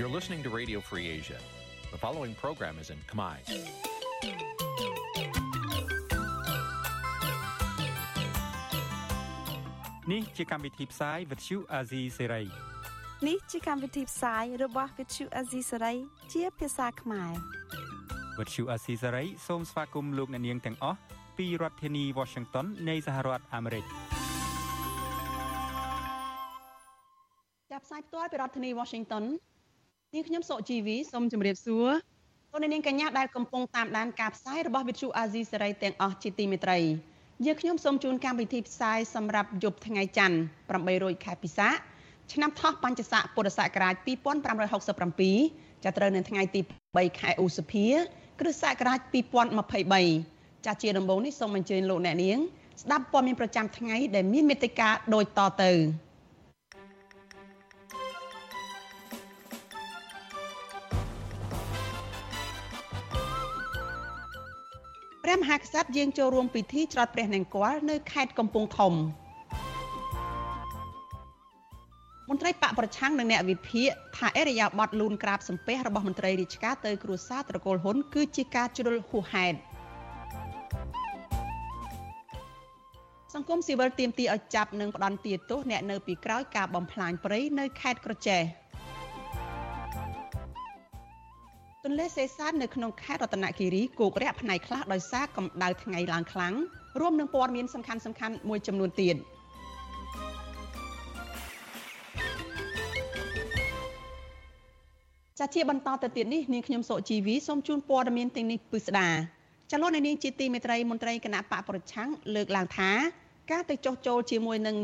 You're listening to Radio Free Asia. The following program is in Khmer. នេះជាកម្មវិធីផ្សាយ Vuthu Azizi Serai នេះជាកម្មវិធីផ្សាយរបស់ Vuthu Azizi Serai ជាភាសាខ្មែរ Vuthu Azizi Serai សូមស្វាគមន៍លោកអ្នកនាងទាំងអស់ពីរដ្ឋធានី Washington នៃសហរដ្ឋអាមេរិកចាប់ផ្សាយផ្ទាល់ពីរដ្ឋធានី Washington នាងខ្ញុំសុជីវីសូមជម្រាបសួរលោកនាងកញ្ញាដែលកំពុងតាមដានការផ្សាយរបស់ Vuthu Azizi Serai ទាំងអស់ជាទីមេត្រីយើងខ្ញុំសូមជូនកម្មវិធីផ្សាយសម្រាប់យប់ថ្ងៃច័ន្ទ800ខែពិសាឆ្នាំថោះបัญចស័កពុរសករាជ2567ចាប់ត្រូវនៅថ្ងៃទី3ខែឧសភា គ្រិស្តសករាជ2023ចាស់ជាដំបូងនេះសូមអញ្ជើញលោកអ្នកនាងស្ដាប់ព័ត៌មានប្រចាំថ្ងៃដែលមានមេត្តាដូចតទៅ ព្រះមហាក្សត្រយាងចូលរួមពិធីច្រត់ព្រះនង្គ័លនៅខេត្តកំពង់ធំមន្ត្រីបកប្រឆាំងនិងអ្នកវិភាគថាអេរយាប័តលូនក្រាបសំពះរបស់មន្ត្រីរាជការទៅគ្រួសារត្រកូលហ៊ុនគឺជាការជ្រុលហួសហេតុសង្គមស៊ីវិលទាមទារឲ្យចាប់និងផ្ដន្ទាទោសអ្នកនៅពីក្រោយការបំផ្លាញព្រៃនៅខេត្តក្រចេះ ទន្លេសេសាននៅក្នុងខេត្តរតនគិរីគោករាក់ផ្នែកខ្លះដោយសារកម្ដៅថ្ងៃឡើងខ្លាំងរួមនឹងព័ត៌មានសំខាន់សំខាន់មួយចំនួនទៀតចាជាបន្តទៅទៀតនេះនាងខ្ញុំសុជីវីសូមជូនព័ត៌មានទាំងនេះពិស្ដាចលនានាងជាទីមេត្រីមន្ត្រីគណៈបកប្រឆាំងលើកឡើងថា ការទៅចោះចូលជាមួយនឹង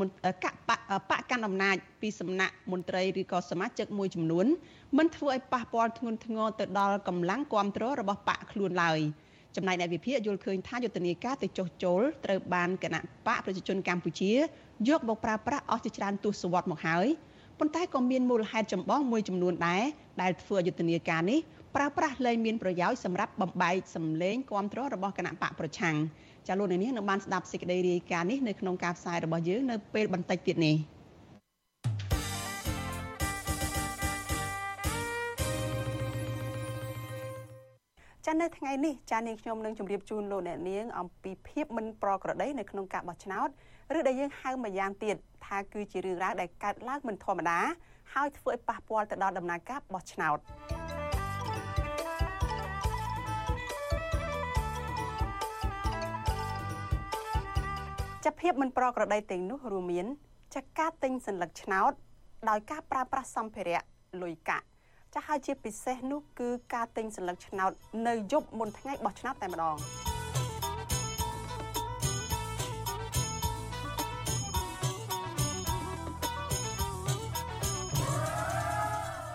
កបបកកាន់អំណាចពីសំណាក់មន្ត្រីឬក៏សមាជិកមួយចំនួនមិនធ្វើឲ្យប៉ះពាល់ធ្ងន់ធ្ងរទៅដល់កម្លាំងគ្រប់គ្រងរបស់បកខ្លួនឡើយចំណែកអ្នកវិភាគយល់ឃើញថាយុទ្ធនាការទៅចោះចូលត្រូវបានគណៈបកប្រជាជនកម្ពុជា យកមកប្រើប្រាស់អស់ជាច្រើនទសវត្សរ៍មកហើយប៉ុន្តែក៏មានមូលហេតុចម្បងមួយចំនួនដែរដែលធ្វើយុទ្ធនាការនេះប្រើប្រាស់លែងមានប្រយោជន៍សម្រាប់បំបែកសម្លេងគ្រប់គ្រងរបស់គណៈបកប្រឆាំង ចាលោកនាងនឹងបានស្ដាប់សេចក្តីរាយការណ៍នេះនៅក្នុងការផ្សាយរបស់យើងនៅពេលបន្តិចទៀតនេះចានៅថ្ងៃនេះចានាងខ្ញុំនឹងជម្រាបជូនលោកអ្នកនាងអំពីភាពមិនប្រក្រតីនៅក្នុងការបោះឆ្នោតឬដែលយើងហៅម្យ៉ាងទៀតថាគឺជារឿងរ៉ាវដែលកើតឡើងមិនធម្មតាហើយធ្វើឲ្យប៉ះពាល់ទៅដល់ដំណើរការបោះឆ្នោត ចាភាពមិនប្រក្រតីទាំងនោះរួមមានចាការទិញសញ្ញាឆ្នោត ដោយការប្រើប្រាស់សម្ភារៈលុយកាក់ចាហើយជាពិសេសនោះគឺការទិញសញ្ញាឆ្នោត នៅយប់មុនថ្ងៃបោះឆ្នោតតែម្ដង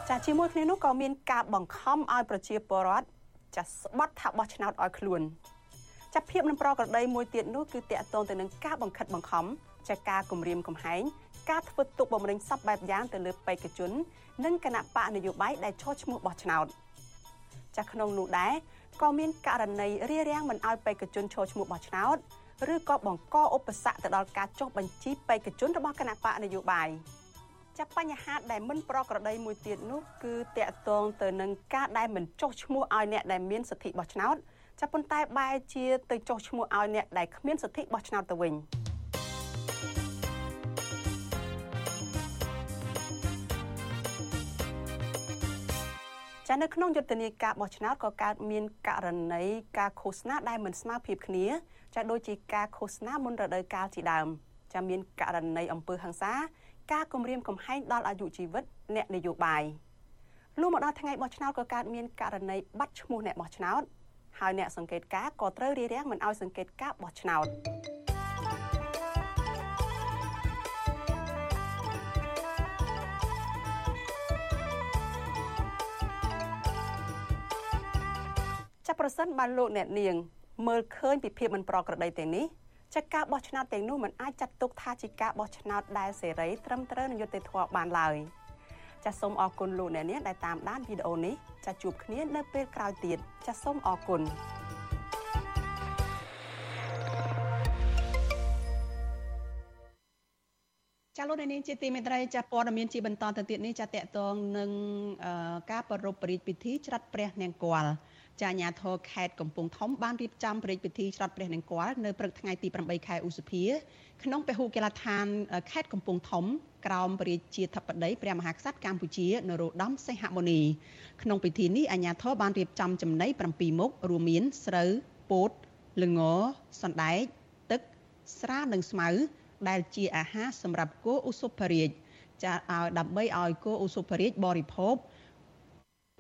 ចាជាមួយគ្នានោះក៏មានការបង្ខំឲ្យប្រជាពលរដ្ឋចាស្បត់ថាបោះឆ្នោតឲ្យខ្លួន ចាប់ភាពនឹងប្រក្រតីមួយទៀតនោះគឺតាក់ទងទៅនឹងការបង្ខិតបង្ខំចាការគម្រាមកំហែងការធ្វើទុកបុកម្នេញសពបែបយ៉ាងទៅលើបេក្ខជន និងគណៈបកនយោបាយដែលឈរឈ្មោះបោះឆ្នោតចាក្នុងនោះដែរក៏មានករណីរារាំងមិនឲ្យបេក្ខជនឈរឈ្មោះបោះឆ្នោតឬក៏បង្កឧបសគ្គទៅដល់ការចុះបញ្ជីបេក្ខជនរបស់គណៈបកនយោបាយចាប់បញ្ហាដែលមិនប្រក្រតីមួយទៀតនោះគឺតកតងទៅនឹងការដែលមិនចុះឈ្មោះឲ្យអ្នកដែលមានសិទ្ធិបោះឆ្នោត ចាប់ប៉ុន្តែបែរជាទៅចុះឈ្មោះឲ្យអ្នកដែលគ្មានសិទ្ធិបោះឆ្នោតទៅវិញចានៅក្នុងយុទ្ធនាការបោះឆ្នោតក៏កើតមានករណីការឃោសនាដែលមិនស្មើភាពគ្នាចាដូចជាការឃោសនាមុនរដូវកាលជាដើមចាមានករណីអំពើហិង្សា ការគំរាមកំហែងដល់អាយុជីវិតអ្នកនយោបាយលុះមកដល់ថ្ងៃបោះឆ្នោតក៏កើតមានករណីបាត់ឈ្មោះអ្នកបោះឆ្នោត ហើយអ្នកសង្កេតការក៏ត្រូវរារាំងមិនឲ្យសង្កេតការបោះឆ្នោតចាប់ប្រសិនបានលោកអ្នកនាង មើលឃើញពីភាពមិនប្រក្រតីទាំងនេះចាការបោះឆ្នោតទាំងនោះមិនអាចចាត់ទុកថាជាការបោះឆ្នោតដែលសេរីត្រឹមត្រូវនឹងយុត្តិធម៌បានឡើយ ចាសសូមអរគុណលោកអ្នកនាងដែលតាមដានវីដេអូនេះចាសជួបគ្នានៅពេលក្រោយទៀតចាសសូមអរគុណចចាលោកនាងជាទីមេត្រីចាព័ត៌មានជាបន្តទៅទៀតនេះចាតកតងនឹងការប្រពៃពិធីពិធីច្រាត់ព្រះនង្គ័ល ចាអាញាធរខេត្តកំពង់ធំបានរៀបចំព្រះរាជពិធីច្រាត់ព្រះនង្គ័លនៅព្រឹកថ្ងៃទី8ខែឧសភាក្នុងពហុកីឡដ្ឋានខេត្តកំពង់ធំក្រោមព្រះរាជាធិបតីព្រះមហាក្សត្រកម្ពុជានរោត្តមសីហមុនីក្នុងពិធីនេះអាញាធរបានរៀបចំចំណី7មុខរួមមានស្រូវពោតល្ងសណ្ដែកទឹកស្រានិងស្មៅដែលជាអាហារសម្រាប់គោឧសុភរាជចាឲ្យដើម្បីឲ្យគោឧសុភរាជបរិភោគ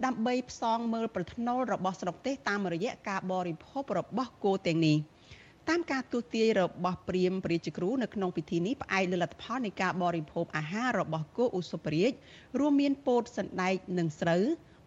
ដើម្បីផ្សងមើលប្រថ្នូលរបស់ស្រុកទេសតាមរយៈការបរិភោគរបស់គោទាំងនេះតាមការទស្សទាយរបស់ព្រាមព្រះជាគ្រូនៅក្នុងពិធីនេះផ្អែកលើលទ្ធផលនៃការបរិភោគអាហាររបស់គោឧសភរាជរួមមានពោតសណ្ដែកនិងស្រូវ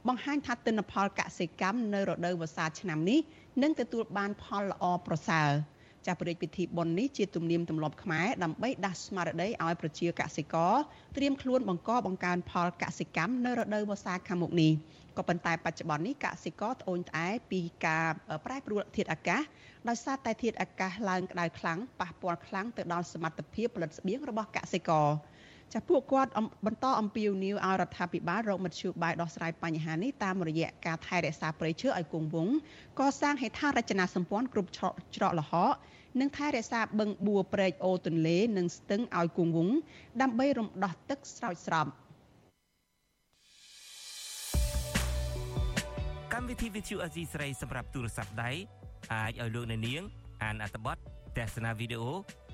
បង្ហាញថាទិន្នផលកសិកម្មនៅរដូវវស្សាឆ្នាំនេះនឹងទទួលបានផលល្អប្រសើរ។ ចាស់ព្រះរាជពិធីបុណ្យនេះជាទំនៀមទម្លាប់ខ្មែរដើម្បីដាស់ស្មារតីឲ្យប្រជាកសិករត្រៀមខ្លួនបង្កបង្កើនផលកសិកម្មនៅរដូវវស្សាខាងមុខនេះក៏ប៉ុន្តែបច្ចុប្បន្ននេះកសិករត្អូញត្អែពីការប្រែប្រួលធាតុអាកាសដោយសារតែធាតុអាកាសឡើងក្តៅខ្លាំងប៉ះពាល់ខ្លាំងទៅដល់សមត្ថភាពផលិតស្បៀងរបស់កសិករ ចាពួកគាត់បន្តអំពាវនាវឲ្យរដ្ឋាភិបាលរកមធ្យោបាយដោះស្រាយបញ្ហានេះតាមរយៈការថែរក្សាព្រៃឈើឲ្យគង់វង្សកសាងហេដ្ឋារចនាសម្ព័ន្ធគ្រប់ច្រកល្ហកនិងថែរក្សាបឹងបួព្រែកអូទន្លេ និងស្ទឹងឲ្យគង់វង្សដើម្បីរំដោះទឹកស្រោចស្រពកម្មវិធី Vithu Azizi ស្រីសម្រាប់ទូរស័ព្ទដៃអាចឲ្យលោកអ្នកនាង អានអត្ថបទទស្សនាវីដេអូ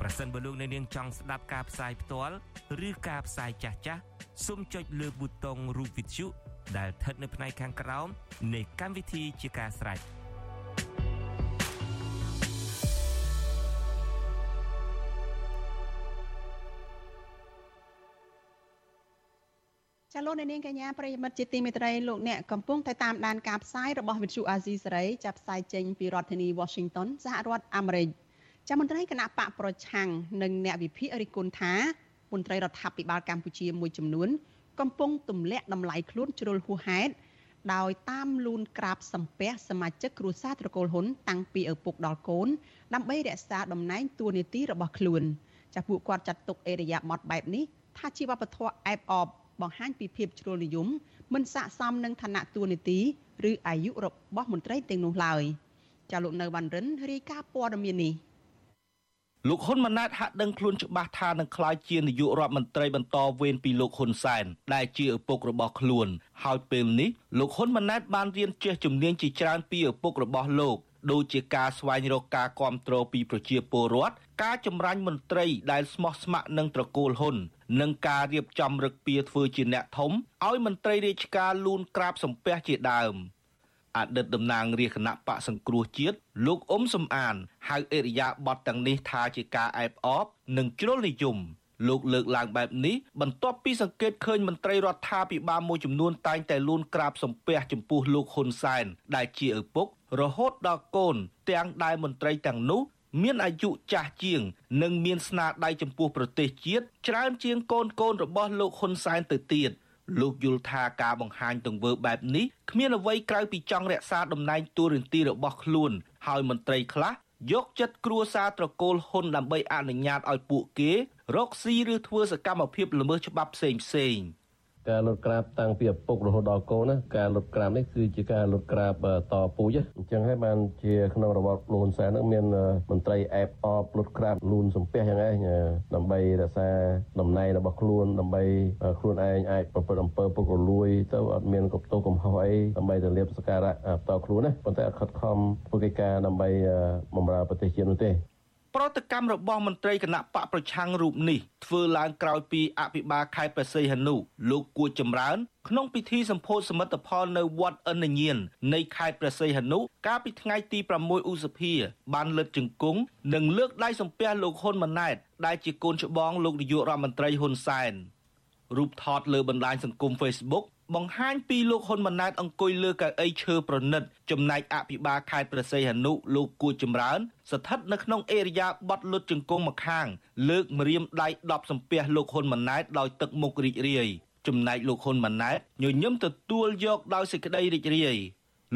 ប្រសិនបើលោកអ្នកនាងចង់ស្ដាប់ការផ្សាយផ្ទាល់ឬការផ្សាយចាស់ចាស់សូមចុចលើប៊ូតុងរូប Vithu ដែលស្ថិតនៅផ្នែកខាងក្រោមនៃកម្មវិធីជាការស្រេច។ចាលោកអ្នកនាងកញ្ញាប្រិយមិត្តជាទីមេត្រីលោកអ្នកកំពុងតែតាមដានការផ្សាយរបស់វិទ្យុអាស៊ីសេរីចាប់ផ្សាយចេញពីរដ្ឋធានី Washington សហរដ្ឋអាមេរិក ចាមន្ត្រីគណៈបកប្រឆាំងនិងអ្នកវិភាគរិះគន់ថាមន្ត្រីរដ្ឋាភិបាលកម្ពុជាមួយចំនួន កំពុងទម្លាក់តម្លៃខ្លួនជ្រុលហួសហេតុដោយតាមលូនក្រាបសំពះសមាជិកគ្រួសារត្រកូលហ៊ុនតាំងពីឪពុកដល់កូន ដើម្បីរក្សាតំណែងតួនាទីរបស់ខ្លួនចាពួកគាត់ចាត់ទុកអេរយាប័តបែបនេះថាជាវប្បធម៌អែបអបបង្ហាញពីភាពជ្រុលនិយមមិនស័ក្តិសមនឹងឋានៈតួនាទីឬអាយុរបស់មន្ត្រីទាំងនោះឡើយចាលោកនៅវ៉ាន់រិនរាយការណ៍ព័ត៌មាននេះ លោកហ៊ុនម៉ាណែតហាក់ដឹងខ្លួនច្បាស់ថានឹងក្លាយជានាយករដ្ឋមន្ត្រីបន្តវេនពីលោកហ៊ុនសែនដែលជាឪពុករបស់ខ្លួន ហើយពេលនេះលោកហ៊ុនម៉ាណែតបានរៀនចេះជំនាញជាច្រើនពីឪពុករបស់លោកដូចជាការស្វែងរកការគ្រប់គ្រងពីប្រជាពលរដ្ឋការចម្រាញ់មន្ត្រីដែលស្មោះស្ម័គ្រនឹងត្រកូលហ៊ុននិងការរៀបចំរឹកពីធ្វើជាអ្នកធំឲ្យមន្ត្រីរាជការលូនក្រាបសំពះជាដើម អតីតតំណាងរាជគណៈបកសង្គ្រោះជាតិលោកអ៊ុំសំអានហៅអេរិយាប័តទាំងនេះថាជាការអែបអបនិងជ្រុលនិយមលោកលើកឡើងបែបនេះបន្ទាប់ពីសង្កេតឃើញមន្ត្រីរដ្ឋាភិបាលមួយចំនួនតែងតែលូនក្រាបសំពះចំពោះលោកហ៊ុនសែនដែលជាឪពុករហូតដល់កូន ទាំងដែលមន្ត្រីទាំងនោះមានអាយុចាស់ជាង និងមានស្នាដៃចំពោះប្រទេសជាតិច្រើនជាងកូនកូនរបស់លោកហ៊ុនសែនទៅទៀត លោកយល់ថាការបង្ហាញទង្វើបែបនេះគ្មានអ្វីក្រៅពីចង់រក្សាតំណែងតួនាទីរបស់ខ្លួន ហើយមន្ត្រីខ្លះយកចិត្តគ្រួសារត្រកូលហ៊ុនដើម្បីអនុញ្ញាតឲ្យពួកគេរកស៊ីឬធ្វើសកម្មភាពល្មើសច្បាប់ផ្សេងផ្សេងៗ ការលុតក្រាបតាំងពីឪពុករហូតដល់កូនណាការលុតក្រាបនេះគឺជាការលុតក្រាបតពូជអញ្ចឹងហើយបានជាក្នុងរបបលូនសែននឹងមានមន្ត្រីអែបអបលុតក្រាបលូនសំពះយ៉ាងឯងដើម្បីរក្សាតំណែងរបស់ខ្លួនដើម្បីខ្លួនឯងអាចប្រព្រឹត្តអំពើពុករលួយទៅអត់មានកុបតោកំហុសអីដើម្បីទៅលៀបសការៈផ្ទាល់ខ្លួនណាប៉ុន្តែអត់ខិតខំធ្វើកិច្ចការដើម្បីបម្រើប្រទេសជាតិនោះទេ ប្រតិកម្មរបស់មន្ត្រីគណៈបកប្រឆាំងរូបនេះធ្វើឡើងក្រោយពីអភិបាលខេត្តព្រះសីហនុលោកគួចចម្រើន ក្នុងពិធីសម្ពោធសមិទ្ធផលនៅវត្តអិនញៀននៃខេត្តព្រះសីហនុកាលពីថ្ងៃទី6ឧសភា បានលើកជង្គង់និងលើកដៃសំពះលោកហ៊ុនម៉ាណែតដែលជាកូនច្បងលោកនាយករដ្ឋមន្ត្រីហ៊ុនសែនរូបថតលើបណ្ដាញសង្គម Facebook បង្ហាញពីលោកហ៊ុនម៉ាណែតអង្គុយលើកៅអីឈើប្រណិត ចំណែកអភិបាលខេត្តព្រះសីហនុលោកគួចចម្រើន ស្ថិតនៅក្នុងអេរិយាបថលុតជង្គង់ម្ខាង លើកម្រាមដៃ10សំពះលោកហ៊ុនម៉ាណែតដោយទឹកមុខរីករាយចំណែកលោកហ៊ុនម៉ាណែតញញឹមទទួលយកដោយសេចក្តីរីករាយ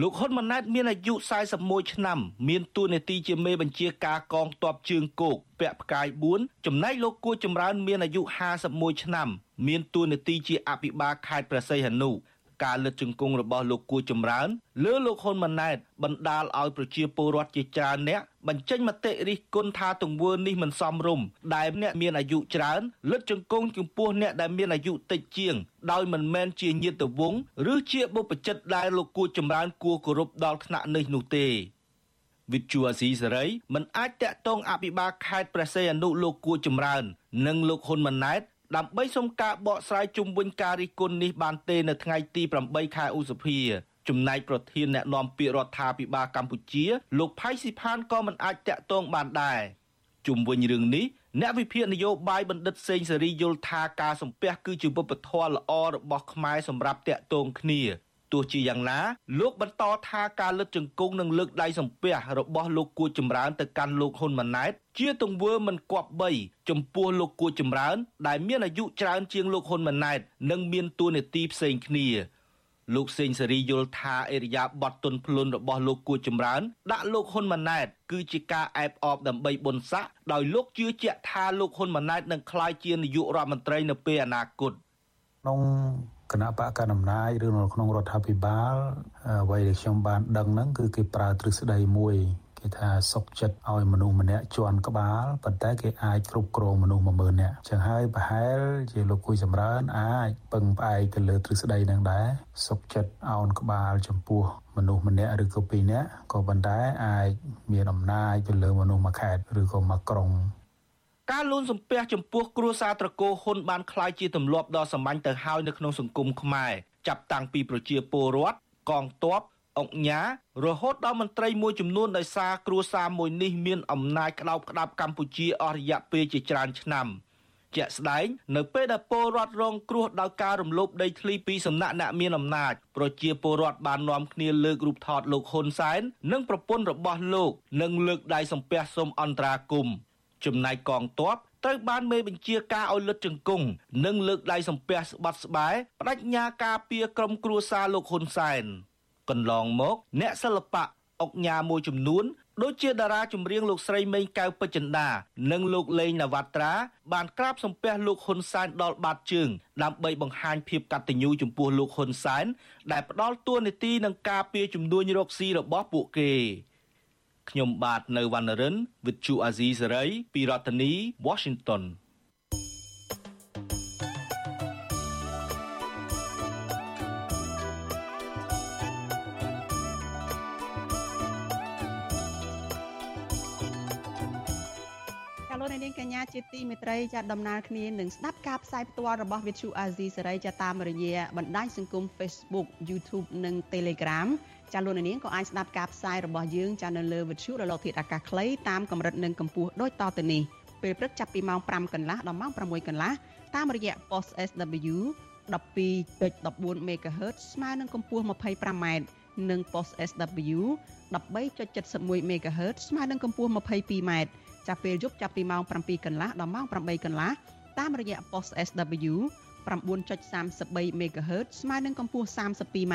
លោកហ៊ុនម៉ាណែតមានអាយុ41ឆ្នាំមានតួនាទីជាមេបញ្ជាការកងទ័ពជើងគោកពាក់ផ្កាយ4ចំណែកលោកគួចម្រើនមានអាយុ51ឆ្នាំ មានតួនាទីជាអភិបាលខេត្តព្រះសីហនុការលើកជង្គង់របស់លោកគួចម្រើនលើលោកហ៊ុនម៉ាណែតបណ្ដាលឲ្យប្រជាពលរដ្ឋជាច្រើនអ្នកបញ្ចេញមតិរិះគន់ថាទង្វើនេះមិនសមរម្យដែលអ្នកមានអាយុច្រើនលើកជង្គង់ចំពោះអ្នកដែលមានអាយុតិចជាង ដោយមិនមែនជាញាតិវង្សឬជាបុព្វជិតដែលលោកគួចម្រើនគួរគោរពដល់ថ្នាក់នេះនោះទេវិទ្យុអាស៊ីសេរីមិនអាចតាក់ទងអភិបាលខេត្តព្រះសីហនុលោកគួចម្រើន និងលោកហ៊ុនម៉ាណែត ដើម្បីសុំការបកស្រាយជុំវិញការរិះគន់នេះបានទេនៅថ្ងៃទី8ខែឧសភាចំណែកប្រធានអ្នកណែនាំពាក្យរដ្ឋាភិបាលកម្ពុជា លោកផៃស៊ីផានក៏មិនអាចតាក់ទងបានដែរជុំវិញរឿងនេះអ្នកវិភាគនយោបាយបណ្ឌិតសេងសេរីយល់ថាការសំពះគឺជាវប្បធម៌ល្អរបស់ខ្មែរសម្រាប់តាក់ទងគ្នា ទោះជាយ៉ាងណាលោកបន្តថាការលើកជង្គង់និងលើកដៃសំពះរបស់លោកគួចចម្រើនទៅកាន់លោកហ៊ុនម៉ាណែតជាទង្វើមិនគប្បីចំពោះលោកគួចចម្រើន ដែលមានអាយុច្រើនជាងលោកហ៊ុនម៉ាណែតនិងមានតួនាទីផ្សេងគ្នាលោកសេងសេរីយល់ថាអេរិយាប័ត្រទុនភ្លុនរបស់លោកគួចចម្រើន ដាក់លោកហ៊ុនម៉ាណែតគឺជាការអែបអបដើម្បីបុណ្យស័ក្តិដោយលោកជឿជាក់ថាលោកហ៊ុនម៉ាណែតនឹងក្លាយជានាយករដ្ឋមន្ត្រីនៅពេលអនាគតក្នុង គណៈបកកណ្ដាលអំណាចឬនៅក្នុងរដ្ឋាភិបាលអ្វីដែលខ្ញុំបានដឹងហ្នឹងគឺគេប្រើទ្រឹស្ដីមួយគេថាសុកចិត្តឲ្យមនុស្សម្នាក់ជន់ក្បាលប៉ុន្តែគេអាចគ្រប់គ្រងមនុស្ស10000នាក់ចឹងហើយប្រហែលជាលោកគួយចម្រើនអាចពឹងផ្អែកទៅលើទ្រឹស្ដីនឹងដែរសុកចិត្តអោនក្បាលចំពោះមនុស្សម្នាក់ឬក៏ពីរនាក់ក៏ប៉ុន្តែអាចមានអំណាចទៅលើមនុស្សមួយខេត្តឬក៏មួយក្រុង ការលូនសំពះចំពោះគ្រួសារត្រកូលហ៊ុនបានคล้ายជាទម្លាប់ដ៏សាមញ្ញទៅហើយនៅក្នុងសង្គមខ្មែរចាប់តាំងពីប្រជាពលរដ្ឋកងទ័ពអង្គញារហូតដល់មន្ត្រីមួយចំនួនដោយសារគ្រួសារមួយនេះមានអំណាចក្តោបក្តាប់កម្ពុជាអស់រយៈពេលជាច្រើនឆ្នាំជាក់ស្ដែងនៅពេលដែលពលរដ្ឋរងគ្រោះដោយការរំលោភដីធ្លីពីសំណាក់អ្នកមានអំណាចប្រជាពលរដ្ឋបាននាំគ្នាលើករូបថតលោកហ៊ុនសែននិងប្រពន្ធរបស់លោកនិងលើកដៃសំពះសូមអន្តរាគមន៍ ចំណែកកងទ័ពត្រូវបានមេបញ្ជាការឲ្យលុតជង្គង់និងលើកដៃសំពះស្បាត់ស្បែបដិញ្ញាការពារក្រុមគ្រួសារលោកហ៊ុនសែនកន្លងមក អ្នកសិល្បៈអុកញ៉ាមួយចំនួនដូចជាតារាចម្រៀងលោកស្រីមេងកៅពេជ្រចិន្តានិងលោកលេងនវត្រា បានក្រាបសំពះលោកហ៊ុនសែនដល់បាតជើងដើម្បីបង្ហាញភាពកតញ្ញូចំពោះលោកហ៊ុនសែនដែលផ្ដល់តួនាទីនឹងការពារជំនួញរកស៊ីរបស់ពួកគេ ខ្ញុំបាទនៅវណ្ណរិន With Chu Azizi Saray ពីរដ្ឋធានី Washington នាងកញ្ញាជាទីមេត្រីចាដំណើរគ្នានឹងស្ដាប់ការផ្សាយផ្ទាល់របស់ Vithu Azizi សេរីចាតាមរយៈបណ្ដាញសង្គម Facebook YouTube និង Telegram ចាលោកនាងក៏អាចស្ដាប់ការផ្សាយរបស់យើងចានៅលើ Vithu រលកធាតុអាកាសខ្លីតាមកម្រិតនិងកម្ពស់ដូចតទៅនេះពេលព្រឹកចាប់ពីម៉ោង5កន្លះដល់ម៉ោង6កន្លះតាមរយៈ post SW 12.14 MHz ស្មើនឹងកម្ពស់ 25m និង post SW 13.71 MHz ស្មើនឹងកម្ពស់ 22m ចាប់ពេលយប់ចាប់ពីម៉ោង7កន្លះដល់ម៉ោង8កន្លះតាមរយៈ post SW 9.33 MHz ស្មើនឹងកម្ពស់ 32m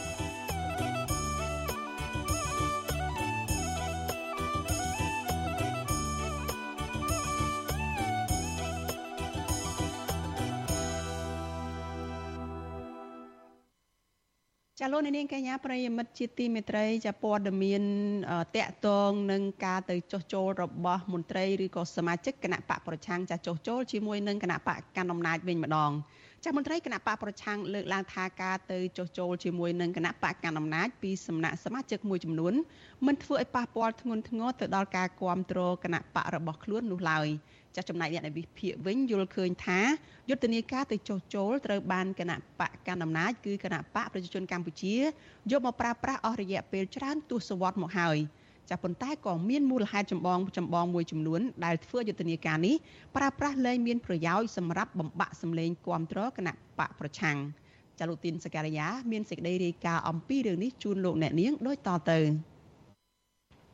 ចាលោកនាងកញ្ញាប្រិយមិត្តជាទីមេត្រីចាព័ត៌មានតកតងនឹងការទៅចុះចូលរបស់មន្ត្រីឬក៏សមាជិកគណៈបកប្រឆាំងចាចុះចូលជាមួយនឹងគណៈបកកណ្ដាលអំណាចវិញម្ដងចាស់មន្ត្រីគណៈបកប្រឆាំងលើកឡើងថាការទៅចុះចូលជាមួយនឹងគណៈបកកណ្ដាលអំណាចពីសំណាក់សមាជិកមួយចំនួនមិនធ្វើឲ្យប៉ះពាល់ធ្ងន់ធ្ងរទៅដល់ការគ្រប់គ្រងគណៈបករបស់ខ្លួននោះឡើយ ចាស់ចំណែកអ្នកនៃវិភាគវិញយល់ឃើញថាយុទ្ធនាការទៅចុះចូលត្រូវបានគណៈបកកណ្ដាលអំណាចគឺគណៈបកប្រជាជនកម្ពុជាយកមកប្រើប្រាស់អស់រយៈពេលច្រើនទសវត្សរ៍មកហើយ។ចាប៉ុន្តែក៏មានមូលហេតុចម្បងចម្បងមួយចំនួនដែលធ្វើយុទ្ធនាការនេះប្រើប្រាស់លែងមានប្រយោជន៍សម្រាប់បំបាក់សម្លេងគាំទ្រគណៈបកប្រឆាំងចាលោកទីនសកលយាមានសេចក្តីរាយការណ៍អំពីរឿងនេះជូនលោកអ្នកនាងដូចតទៅ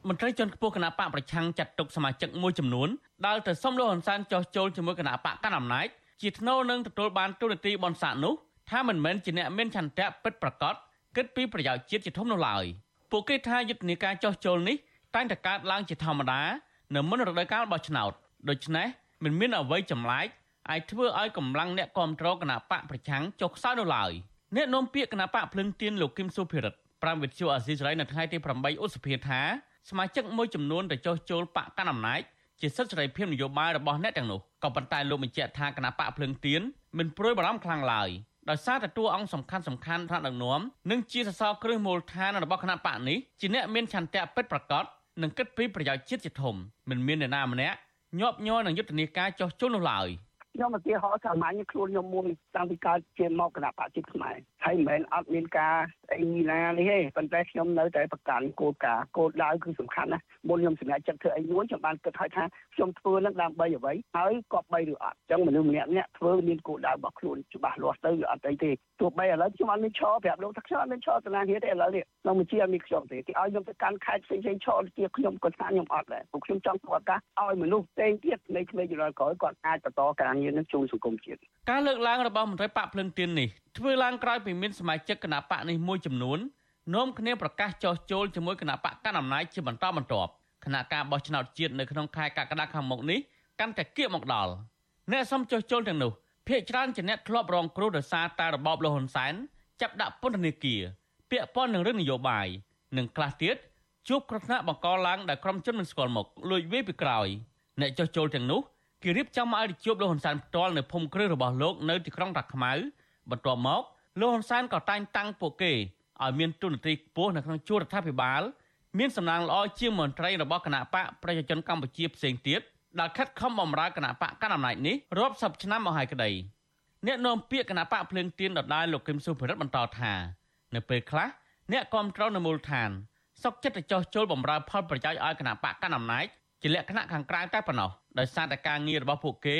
មន្ត្រីជាន់ខ្ពស់គណៈបកប្រឆាំងចាត់ទុកសមាជិកមួយចំនួនដែលទៅសុំលោកហ៊ុនសែនចោះចូលជាមួយគណៈបកកណ្ដាលអំណាចជាថ្នូរនឹងទទួលបានទូនាទីបនស័កនោះថាមិនមែនជាអ្នកមានឆន្ទៈពិតប្រាកដគិតពីប្រយោជន៍ជាតិជាធំនោះឡើយពួកគេថាយុទ្ធនាការចោះចូលនេះតែងតែកើតឡើងជាធម្មតានៅមុនរដូវកាលបោះឆ្នោតដូច្នេះមិនមានអ្វីចម្លែកអាចធ្វើឲ្យកម្លាំងអ្នកគ្រប់គ្រងគណៈបកប្រឆាំងចុះខ្សោយនោះឡើយអ្នកនាំពាក្យគណៈបកភ្លឹងទៀនលោកគឹមសុភិរិទ្ធប្រាំវិទ្យុអាស៊ីសេរីនៅថ្ងៃទី8ឧសភាថា សមាជិកមួយចំនួនទៅចុះចូលបកកណ្ដាលអំណាចជាសិទ្ធិសេរីភាពនយោបាយរបស់អ្នកទាំងនោះក៏ប៉ុន្តែលោកបញ្ជាក់ថាគណៈបកភ្លឹងទៀនមិនព្រួយបារម្ភខ្លាំងឡើយដោយសារតែតួអង្គសំខាន់សំខាន់ថ្នាក់ដឹកនាំនិងជាសសរគ្រឹះមូលដ្ឋានរបស់គណៈបកនេះជាអ្នកមានឆន្ទៈពិតប្រាកដនិងគិតពីប្រយោជន៍ជាតិជាធំមិនមានអ្នកណាម្នាក់ញាប់ញ័រនឹងយុទ្ធនាការចោះជុលនោះឡើយ។ ខ្ញុំឧទាហរណ៍សាមញ្ញខ្លួនខ្ញុំមួយតាំងពីកើតជាមកគណៈបព្វជិតខ្មែរហើយមិនមែនអត់មានការអីណានេះទេប៉ុន្តែខ្ញុំនៅតែប្រកាន់គោលការណ៍គោលដៅគឺសំខាន់ណាមុនខ្ញុំសម្រេចចិត្តធ្វើអីមួយខ្ញុំបានគិតហើយថាខ្ញុំធ្វើនឹងដើម្បីអ្វីហើយក៏បីឬអត់អញ្ចឹងមនុស្សម្នាក់ម្នាក់ធ្វើមានគោលដៅរបស់ខ្លួនច្បាស់លាស់ទៅវាអត់អីទេទោះបីឥឡូវខ្ញុំអត់មានឈរប្រាប់លោកថាខ្ញុំអត់មានឈរសាលារៀនទេឥឡូវនេះក្នុងបញ្ជាអត់មានខ្ញុំទេគេឲ្យខ្ញុំទៅកាន់ខេត្តផ្សេងផ្សេងឈរជាខ្ញុំក៏ថាខ្ញុំអត់ដែរព្រោះខ្ញុំចង់ធ្វើឱកាសឲ្យមនុស្សផ្សេងទៀតនៃក្មេងជំនាន់ក្រោយគាត់អាចបន្តការងារនឹងជួយសង្គមជាតិការលើកឡើងរបស់មន្ត្រីបកភ្លឹងទៀននេះធ្វើឡើងក្រោយពីមានសមាជិកគណៈបកនេះមួយចំនួននាំគ្នាប្រកាសចោះចូលជាមួយគណៈបកកណ្ដាលអំណាចជាបន្តបន្ទាប់គណៈការបោះឆ្នោតជាតិនៅក្នុងខែកក្កដាខាងមុខនេះកាន់តែគៀកមកដល់អ្នកសំចោះចូលទាំងនោះភ្នាក់ច្រើនជាអ្នកធ្លាប់រងគ្រោះដោយសារតែរបបលហ៊ុនសែនចាប់ដាក់ពន្ធនាគារពាក់ព័ន្ធនឹងរឿងនយោបាយនិងខ្លះទៀតជួបគ្រោះថ្នាក់បង្កឡើងដោយក្រុមជនមិនស្គាល់មុខលួចវាយពីក្រោយអ្នកចោះចូលទាំងនោះ គេរៀបចំឲ្យជួបលោកហ៊ុនសែនផ្ទាល់នៅភូមិគ្រឹះរបស់លោកនៅទីក្រុងតាខ្មៅបន្ទាប់មកលោកហ៊ុនសែនក៏តែងតាំងពួកគេឲ្យមានទូនាទីខ្ពស់នៅក្នុងជួររដ្ឋាភិបាលមានសំណាងល្អជាងមន្ត្រីរបស់គណៈបកប្រជាជនកម្ពុជាផ្សេងទៀតដែលខិតខំបម្រើគណៈបកកណ្ដាលអំណាចនេះរាប់សិបឆ្នាំមកហើយក្តីអ្នកនាំពាក្យគណៈបកភ្លើងទៀនដដែលលោកគឹមសុភិរិទ្ធបន្តថានៅពេលខ្លះអ្នកគ្រប់គ្រងនៅមូលដ្ឋានសុកចិត្តទៅចោះចូលបម្រើផលប្រយោជន៍ឲ្យគណៈបកកណ្ដាលអំណាចជាលក្ខណៈខាងក្រៅតែប៉ុណ្ណោះ ដោយសារតែការងាររបស់ពួកគេ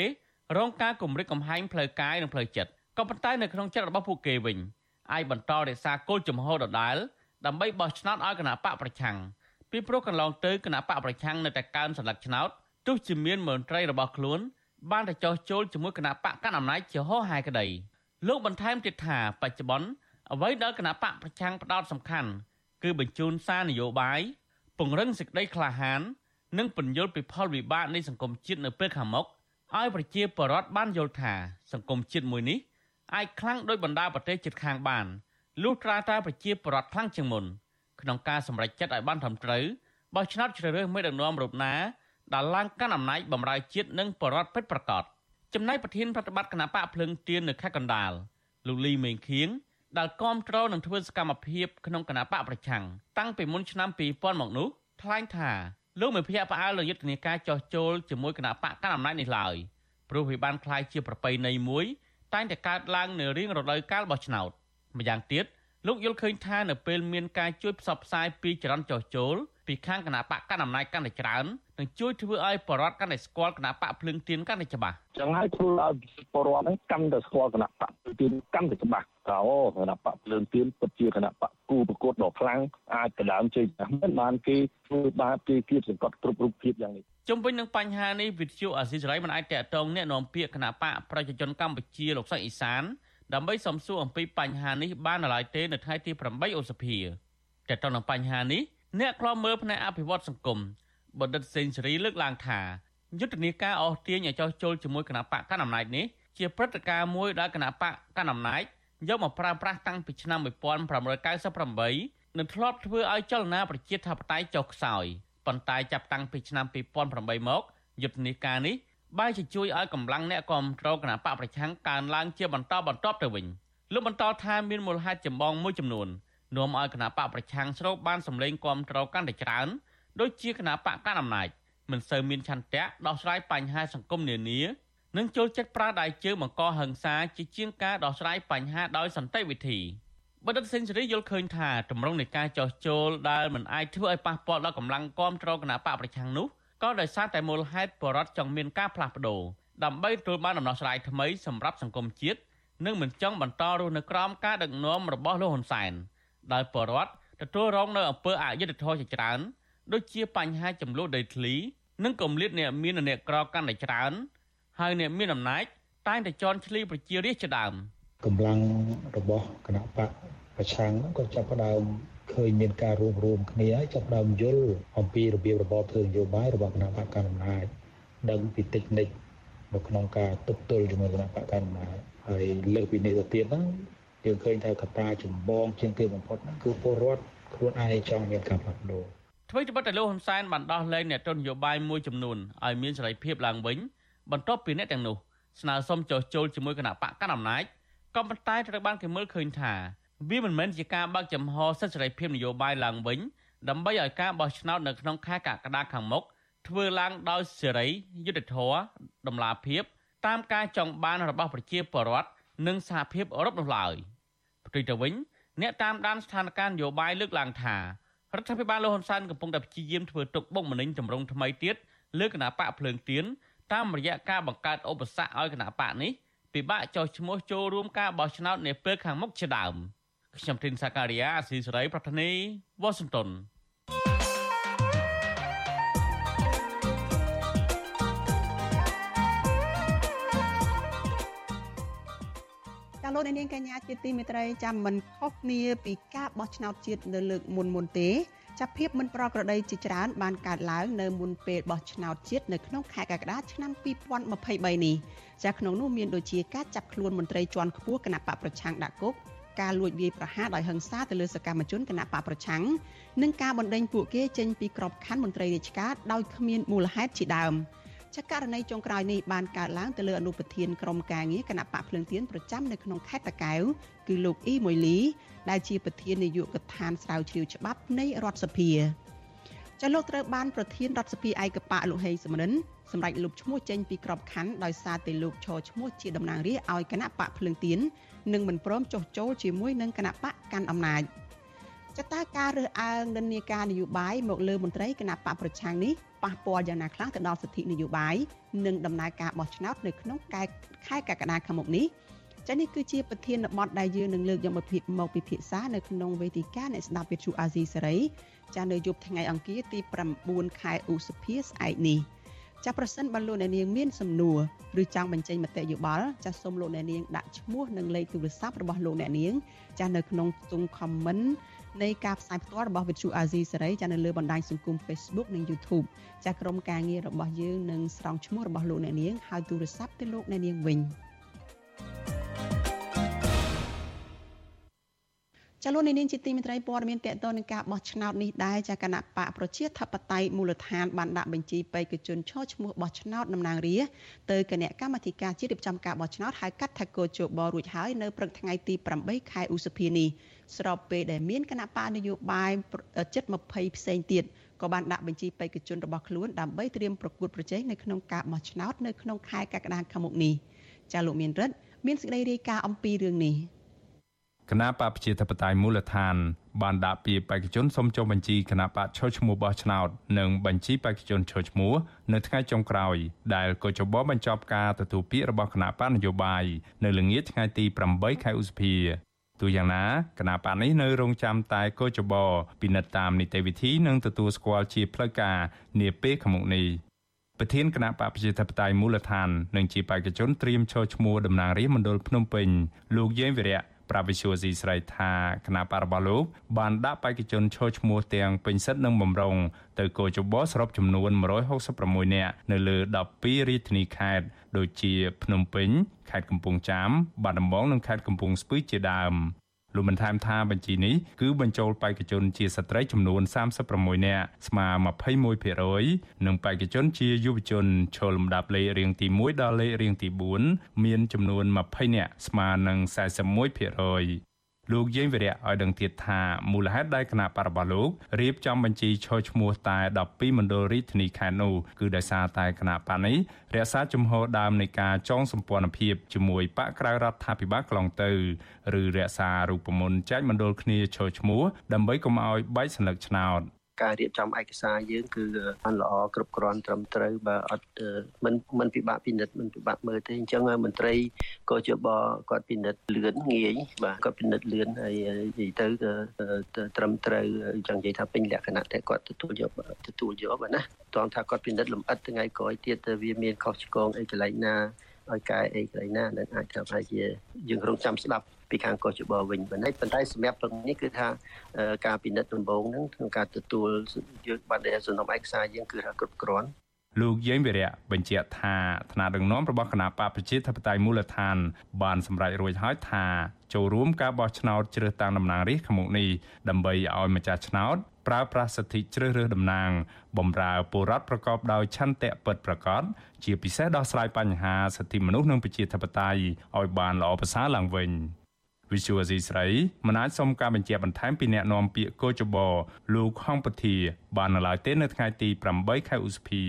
រងការគំរាមកំហែងផ្លូវកាយនិងផ្លូវចិត្តក៏ប៉ុន្តែនៅក្នុងចិត្តរបស់ពួកគេវិញអាចបន្តរក្សាគោលជំហរដដែលដើម្បីបោះឆ្នោតឲ្យគណៈបកប្រឆាំងពីព្រោះកន្លងទៅគណៈបកប្រឆាំងនៅតែកើនសន្លឹកឆ្នោតទោះជាមានមន្ត្រីរបស់ខ្លួនបានទៅចោះចូលជាមួយគណៈបកកណ្ដាលអំណាចជាហោហែក្តីលោកបន្ថែមទៀតថាបច្ចុប្បន្នអ្វីដែលគណៈបកប្រឆាំងផ្ដោតសំខាន់គឺបញ្ជូនសារនយោបាយពង្រឹងសេចក្តីក្លាហាន និងពន្យល់ពីផលវិបាកនៃសង្គមជាតិនៅពេលខាងមុខឲ្យប្រជាពលរដ្ឋបានយល់ថា សង្គមជាតិមួយនេះអាចខ្លាំងដោយបណ្ដាប្រទេសជិតខាងបានលុះត្រាតែប្រជាពលរដ្ឋខ្លាំងជាងមុនក្នុងការសម្រេចចិត្តឲ្យបានត្រឹមត្រូវបោះឆ្នោតជ្រើសរើសមេដឹកនាំរូបណាដែលឡើងកាន់អំណាចបម្រើជាតិនិងបរដ្ឋពិតប្រាកដចំណែកប្រធានប្រតិបត្តិគណៈបកភ្លឹងទៀននៅខេត្តកណ្ដាលលោកលីមេងខៀងដែលគាំទ្រនឹងធ្វើសកម្មភាពក្នុងគណៈបកប្រឆាំងតាំងពីមុនឆ្នាំ2000មកនោះថ្លែងថា លោកមិនភ្ញាក់ផ្អើលលើយុទ្ធនាការចោះចូលជាមួយគណៈបកកណ្ដាលអំណាចនេះឡើយព្រោះវាបានคล้ายជាប្រពៃណីមួយតែងតែកើតឡើងនៅរៀងរដូវកាលបោះឆ្នោតម្យ៉ាងទៀតលោកយល់ឃើញថានៅពេលមានការជួយផ្សព្វផ្សាយពីចរន្តចោះចូល ពីខាងគណៈបកកណ្ដាលអំណាចកាន់តែច្រើននឹងជួយធ្វើឲ្យបរដ្ឋកាន់តែស្គាល់គណៈបកភ្លឹងទៀនកាន់តែច្បាស់ចឹងហើយធ្វើឲ្យបរដ្ឋហ្នឹងកាន់តែស្គាល់គណៈបកភ្លឹងទៀនកាន់តែច្បាស់តើអូគណៈបកភ្លើងទៀនពិតជាគណៈបកគូប្រកួតដ៏ខ្លាំងអាចដណ្ដើមជ័យមិនបានគេធ្វើបាបគេគៀបសង្កត់គ្រប់រូបភាពយ៉ាងនេះជុំវិញនឹងបញ្ហានេះវិទ្យុអាស៊ីសេរីមិនអាចតកតងแนะនាំពាក្យគណៈបកប្រជាជនកម្ពុជាលោកសុកអ៊ីសានដើម្បីសំសួរអំពីបញ្ហានេះបាននៅឡើយទេនៅថ្ងៃទី8ឧសភាតើតើនឹងបញ្ហានេះ អ្នកខ្លោមមើលផ្នែកអភិវឌ្ឍសង្គមបណ្ឌិតសេងសេរីលើកឡើងថាយុទ្ធនាការអស់ទាញឲ្យចោះចូលជាមួយគណៈបកកណ្ដាលអំណាចនេះជាព្រឹត្តិការណ៍មួយដែលគណៈបកកណ្ដាលអំណាចយកមកប្រើប្រាស់តាំងពីឆ្នាំ1998និងធ្លាប់ធ្វើឲ្យចលនាប្រជាធិបតេយ្យចុះខ្សោយប៉ុន្តែចាប់តាំងពីឆ្នាំ2008មកយុទ្ធនាការនេះបែរជាជួយឲ្យកម្លាំងអ្នកគ្រប់គ្រងគណៈបកប្រឆាំងកើនឡើងជាបន្តបន្ទាប់ទៅវិញលោកបន្តថាមានមូលហេតុចម្បងមួយចំនួន នាំឲ្យគណៈបកប្រឆាំងស្រូបបានសម្លេងគ្រប់គ្រងកាន់តែច្រើនដូចជាគណៈបកកណ្ដាលអំណាចមិនសូវមានឆន្ទៈដោះស្រាយបញ្ហាសង្គមនានានិងចូលចិត្តប្រើដៃជើងបង្កហិង្សាជាជាងការដោះស្រាយបញ្ហាដោយសន្តិវិធីបណ្ឌិតសេនស៊ូរីយល់ឃើញថាតម្រង់នៃការចោះចូលដែលមិនអាចធ្វើឲ្យប៉ះពាល់ដល់កម្លាំងគាំទ្រគណៈបកប្រឆាំងនោះក៏ដោយសារតែមូលហេតុបរដ្ឋចង់មានការផ្លាស់ប្ដូរដើម្បីទទួលបានដំណោះស្រាយថ្មីសម្រាប់សង្គមជាតិនិងមិនចង់បន្តរស់នៅក្រោមការដឹកនាំរបស់លោកហ៊ុនសែន ដោយបរដ្ឋទទួលរងនៅអំពើអយុត្តិធម៌ជាច្រើនដូចជាបញ្ហាចំនួនដីធ្លីនិងគម្លាតអ្នកមានអ្នកក្រកាន់តែច្រើន ហើយអ្នកមានអំណាចតែងតែជន់ឈ្លីប្រជារាស្ត្រជាដើមកម្លាំងរបស់គណៈបកប្រឆាំងក៏ចាប់ផ្ដើមឃើញមានការរួមរួមគ្នាហើយចាប់ផ្ដើមយល់អំពីរបៀបរបបធ្វើនយោបាយរបស់គណៈបកកណ្ដាលអំណាចដឹងពីតិចនិចនៅក្នុងការទប់ទល់ជាមួយគណៈបកកណ្ដាលអំណាចហើយលើកពីនេះទៅទៀតហ្នឹង យើងឃើញថាកត្តាចម្បងជាងគេបំផុតហ្នឹងគឺពលរដ្ឋខ្លួនឯងចង់មានការផ្លាស់ប្ដូរធ្វើជាបទលោកហ៊ុនសែនបានដោះលែងអ្នកទស្សនយោបាយមួយចំនួនឲ្យមានសេរីភាពឡើងវិញបន្ទាប់ពីអ្នកទាំងនោះស្នើសុំចុះចូលជាមួយគណៈបកកណ្ដាលអំណាចក៏ប៉ុន្តែត្រូវបានគេមើលឃើញថាវាមិនមែនជាការបើកចំហសិទ្ធិសេរីភាពនយោបាយឡើងវិញដើម្បីឲ្យការបោះឆ្នោតនៅក្នុងខែកក្កដាខាងមុខធ្វើឡើងដោយសេរីយុត្តិធម៌ដំណាភាពតាមការចង់បានរបស់ប្រជាពលរដ្ឋ និងសហភាពអឺរ៉ុបនោះឡើយផ្ទុយទៅវិញអ្នកតាមដានស្ថានភាពនយោបាយលើកឡើងថារដ្ឋាភិបាលលោកហ៊ុនសែនកំពុងតែព្យាយាមធ្វើទុកបុកម្នេញតម្រង់ថ្មីទៀតលើគណៈបកភ្លើងទៀនតាមរយៈការបង្កើតឧបសគ្គឲ្យគណៈបកនេះពិបាកចោះឈ្មោះចូលរួមការបោះឆ្នោតនាពេលខាងមុខជាដើមខ្ញុំធីនសាការីយ៉ាអស៊ីសេរីប្រធានីវ៉ាស៊ីនតោន លោកនាងកញ្ញាជាទីមេត្រីចាំមិនខុសគ្នាពីការបោះឆ្នោតជាតិនៅលើកមុនមុនទេចាប់ភាពមិនប្រក្រតីជាច្រើនបានកើតឡើងនៅមុនពេលបោះឆ្នោតជាតិនៅក្នុងខែកក្កដាឆ្នាំ2023នេះចាក្នុងនោះមានដូចជាការចាប់ខ្លួនមន្ត្រីជាន់ខ្ពស់គណៈបកប្រឆាំងដាក់គុកការលួចវាយប្រហារដោយហិង្សាទៅលើសកម្មជនគណៈបកប្រឆាំងនិងការបណ្តេញពួកគេចេញពីក្របខ័ណ្ឌមន្ត្រីរាជការដោយគ្មានមូលហេតុជាដើម ចាករណីចុងក្រោយនេះបានកើតឡើងទៅលើអនុប្រធានក្រុមការងារគណៈបកភ្លើងទៀនប្រចាំនៅក្នុងខេត្តតាកែវគឺលោកអ៊ីមួយលីដែលជាប្រធាននាយកដ្ឋានស្រាវជ្រាវច្បាប់នៃរដ្ឋសភាចាលោកត្រូវបានប្រធានរដ្ឋសភាឯកបៈលោកហេងសំរិនសម្រាប់លុបឈ្មោះចេញពីក្របខ័ណ្ឌដោយសារតែលោកឈរឈ្មោះជាតំណាងរាស្ត្រឲ្យគណៈបកភ្លើងទៀននិងមិនព្រមចុះចូលជាមួយនឹងគណៈបកកាន់អំណាចចតាការរើសអើងនិន្នាការនយោបាយមកលើមន្ត្រីគណៈបកប្រឆាំងនេះ ប៉ះពាល់យ៉ាងណាខ្លះទៅដល់សិទ្ធិនយោបាយនិងដំណើរការបោះឆ្នោតនៅក្នុងខែកក្កដាខាងមុខនេះចានេះគឺជាប្រធានបទដែលយើងនឹងលើកយកមកពិភាក្សានៅក្នុងវេទិកាអ្នកស្ដាប់វិទ្យុអាស៊ីសេរីចានៅយប់ថ្ងៃអង្គារទី9ខែឧសភាស្អែកនេះចាប្រសិនបើលោកអ្នកនាងមានសំណួរឬចង់បញ្ចេញមតិយោបល់ចាសូមលោកអ្នកនាងដាក់ឈ្មោះនិងលេខទូរស័ព្ទរបស់លោកអ្នកនាងចានៅក្នុងខ្ទង់ comment នៃការផ្សាយផ្ទាល់របស់វិទ្យុអាស៊ីសេរីចានៅលើបណ្ដាញសង្គម Facebook និង YouTube ចាក្រុមការងាររបស់យើងនឹងស្រង់ឈ្មោះរបស់លោកអ្នកនាងហើយទូរស័ព្ទទៅលោកអ្នកនាងវិញ។ ចលនានាងជាទីមេត្រីព័ត៌មានតកតនឹងការបោះឆ្នោតនេះដែរចាគណៈបកប្រជាធិបតេយ្យមូលដ្ឋានបានដាក់បញ្ជីបេក្ខជនឈរឈ្មោះបោះឆ្នោតតំណាងរាទៅគណៈកម្មាធិការជាតិរៀបចំការបោះឆ្នោតហៅកាត់ថាកោជបរួចហើយនៅព្រឹកថ្ងៃទី8ខែឧសភានេះស្របពេលដែលមានគណៈបកនយោបាយជិត20ផ្សេងទៀតក៏បានដាក់បញ្ជីបេក្ខជនរបស់ខ្លួនដើម្បីត្រៀមប្រកួតប្រជែងនៅក្នុងការបោះឆ្នោតនៅក្នុងខែកក្កដាខាងមុខនេះចាលោកមានរិទ្ធមានសេចក្តីរាយការណ៍អំពីរឿងនេះ គណៈបកប្រជាធិបតេយ្យមូលដ្ឋាន បានដាក់ពាក្យបេក្ខជនសុំចុះបញ្ជីគណៈបកឈរឈ្មោះបោះឆ្នោតនិងបញ្ជីបេក្ខជនឈរឈ្មោះនៅថ្ងៃចុងក្រោយ ដែលកោចបបញ្ចប់ការទទួលពាក្យរបស់គណៈបកនយោបាយនៅល្ងាចថ្ងៃទី8ខែឧសភាទូយ៉ាងណាគណៈបកនេះនៅរងចាំតែកោចបពិនិត្យតាមនីតិវិធីនិងទទួលស្គាល់ជាផ្លូវការនាពេលខាងមុខនេះប្រធានគណៈបកប្រជាធិបតេយ្យមូលដ្ឋាននិងជាបេក្ខជនត្រៀមឈរឈ្មោះតំណាងរាស្ត្រមណ្ឌលភ្នំពេញលោកយេងវិរៈ ប្រាប់វិសុយស៊ីស្រីថាគណៈបករបស់លោកបានដាក់បេក្ខជនឈរឈ្មោះទាំងពេញសិទ្ធិនិងបំរុងទៅកោជបសរុបចំនួន166នាក់នៅលើ12រាជធានីខេត្តដូចជា ភ្នំពេញខេត្តកំពង់ចាមបាត់ដំបងនិងខេត្តកំពង់ស្ពឺជាដើម លោកបានថែមថាបញ្ជីនេះគឺបញ្ចូលបេក្ខជនជាស្ត្រីចំនួន36នាក់ស្មើ21%និងបេក្ខជនជាយុវជនឈរលំដាប់លេខរៀងទី1ដល់លេខរៀងទី4មានចំនួន20នាក់ស្មើនឹង41% លោកយាយវិរៈឲ្យដឹងទៀតថាមូលហេតុដែលគណៈបករបស់លោករៀបចំបញ្ជីឈរឈ្មោះតែ12មណ្ឌលរាជធានីខេត្តនោះគឺដោយសារតែគណៈបកនេះរក្សាជំហរដើមនៃការចងសម្ព័ន្ធភាពជាមួយបកក្រៅរដ្ឋាភិបាលកន្លងទៅឬរក្សារូបមន្តចែកមណ្ឌលគ្នាឈរឈ្មោះដើម្បីកុំឲ្យបែកសន្លឹកឆ្នោត។ ការរៀបចំឯកសារយើងគឺបានល្អគ្រប់គ្រាន់ត្រឹមត្រូវបើអត់មិនមិនពិបាកពិនិត្យមិនពិបាកមើលទេអញ្ចឹងមន្ត្រីក៏ជាបគាត់ពិនិត្យលឿនងាយបាទគាត់ពិនិត្យលឿនហើយនិយាយទៅត្រឹមត្រូវអញ្ចឹងនិយាយថាពេញលក្ខណៈតែគាត់ទទួលយកទទួលយកបាទណាតោះថាគាត់ពិនិត្យលម្អិតថ្ងៃក្រោយទៀតទៅវាមានខុសឆ្គងអីកន្លែងណា ឲ្យកែអីកន្លែងណានឹងអាចថាប្រហែលជាយើងរងចាំស្ដាប់ពីខាងកោះច្បវិញប៉ុន្តែប៉ុន្តែសម្រាប់ព្រឹកនេះគឺថាការពិនិត្យដំបូងហ្នឹងក្នុងការទទួលយើងបានដែលសំណុំឯកសារយើងគឺថាគ្រប់គ្រាន់លោកយេងវិរៈបញ្ជាក់ថាថ្នាក់ដឹកនាំរបស់គណៈបកប្រជាធិបតេយ្យមូលដ្ឋាន បានសម្រេចរួចហើយថាចូលរួមការបោះឆ្នោតជ្រើសតាំងតំណាងរាស្ត្រខាងមុខនេះដើម្បីឲ្យម្ចាស់ឆ្នោត ប្រើប្រាស់សិទ្ធិជ្រើសរើសតំណាងបម្រើពលរដ្ឋប្រកបដោយឆន្ទៈពិតប្រាកដជាពិសេសដោះស្រាយបញ្ហាសិទ្ធិមនុស្សនិងប្រជាធិបតេយ្យឲ្យបានល្អប្រសើរឡើងវិញ។វិសុវអេស៊ីស្រីមិនអាចសុំការបញ្ជាក់បន្ថែមពីអ្នកនាំពាក្យកោចបលោកហងពធា បាននៅឡើយទេនៅថ្ងៃទី8ខែឧសភា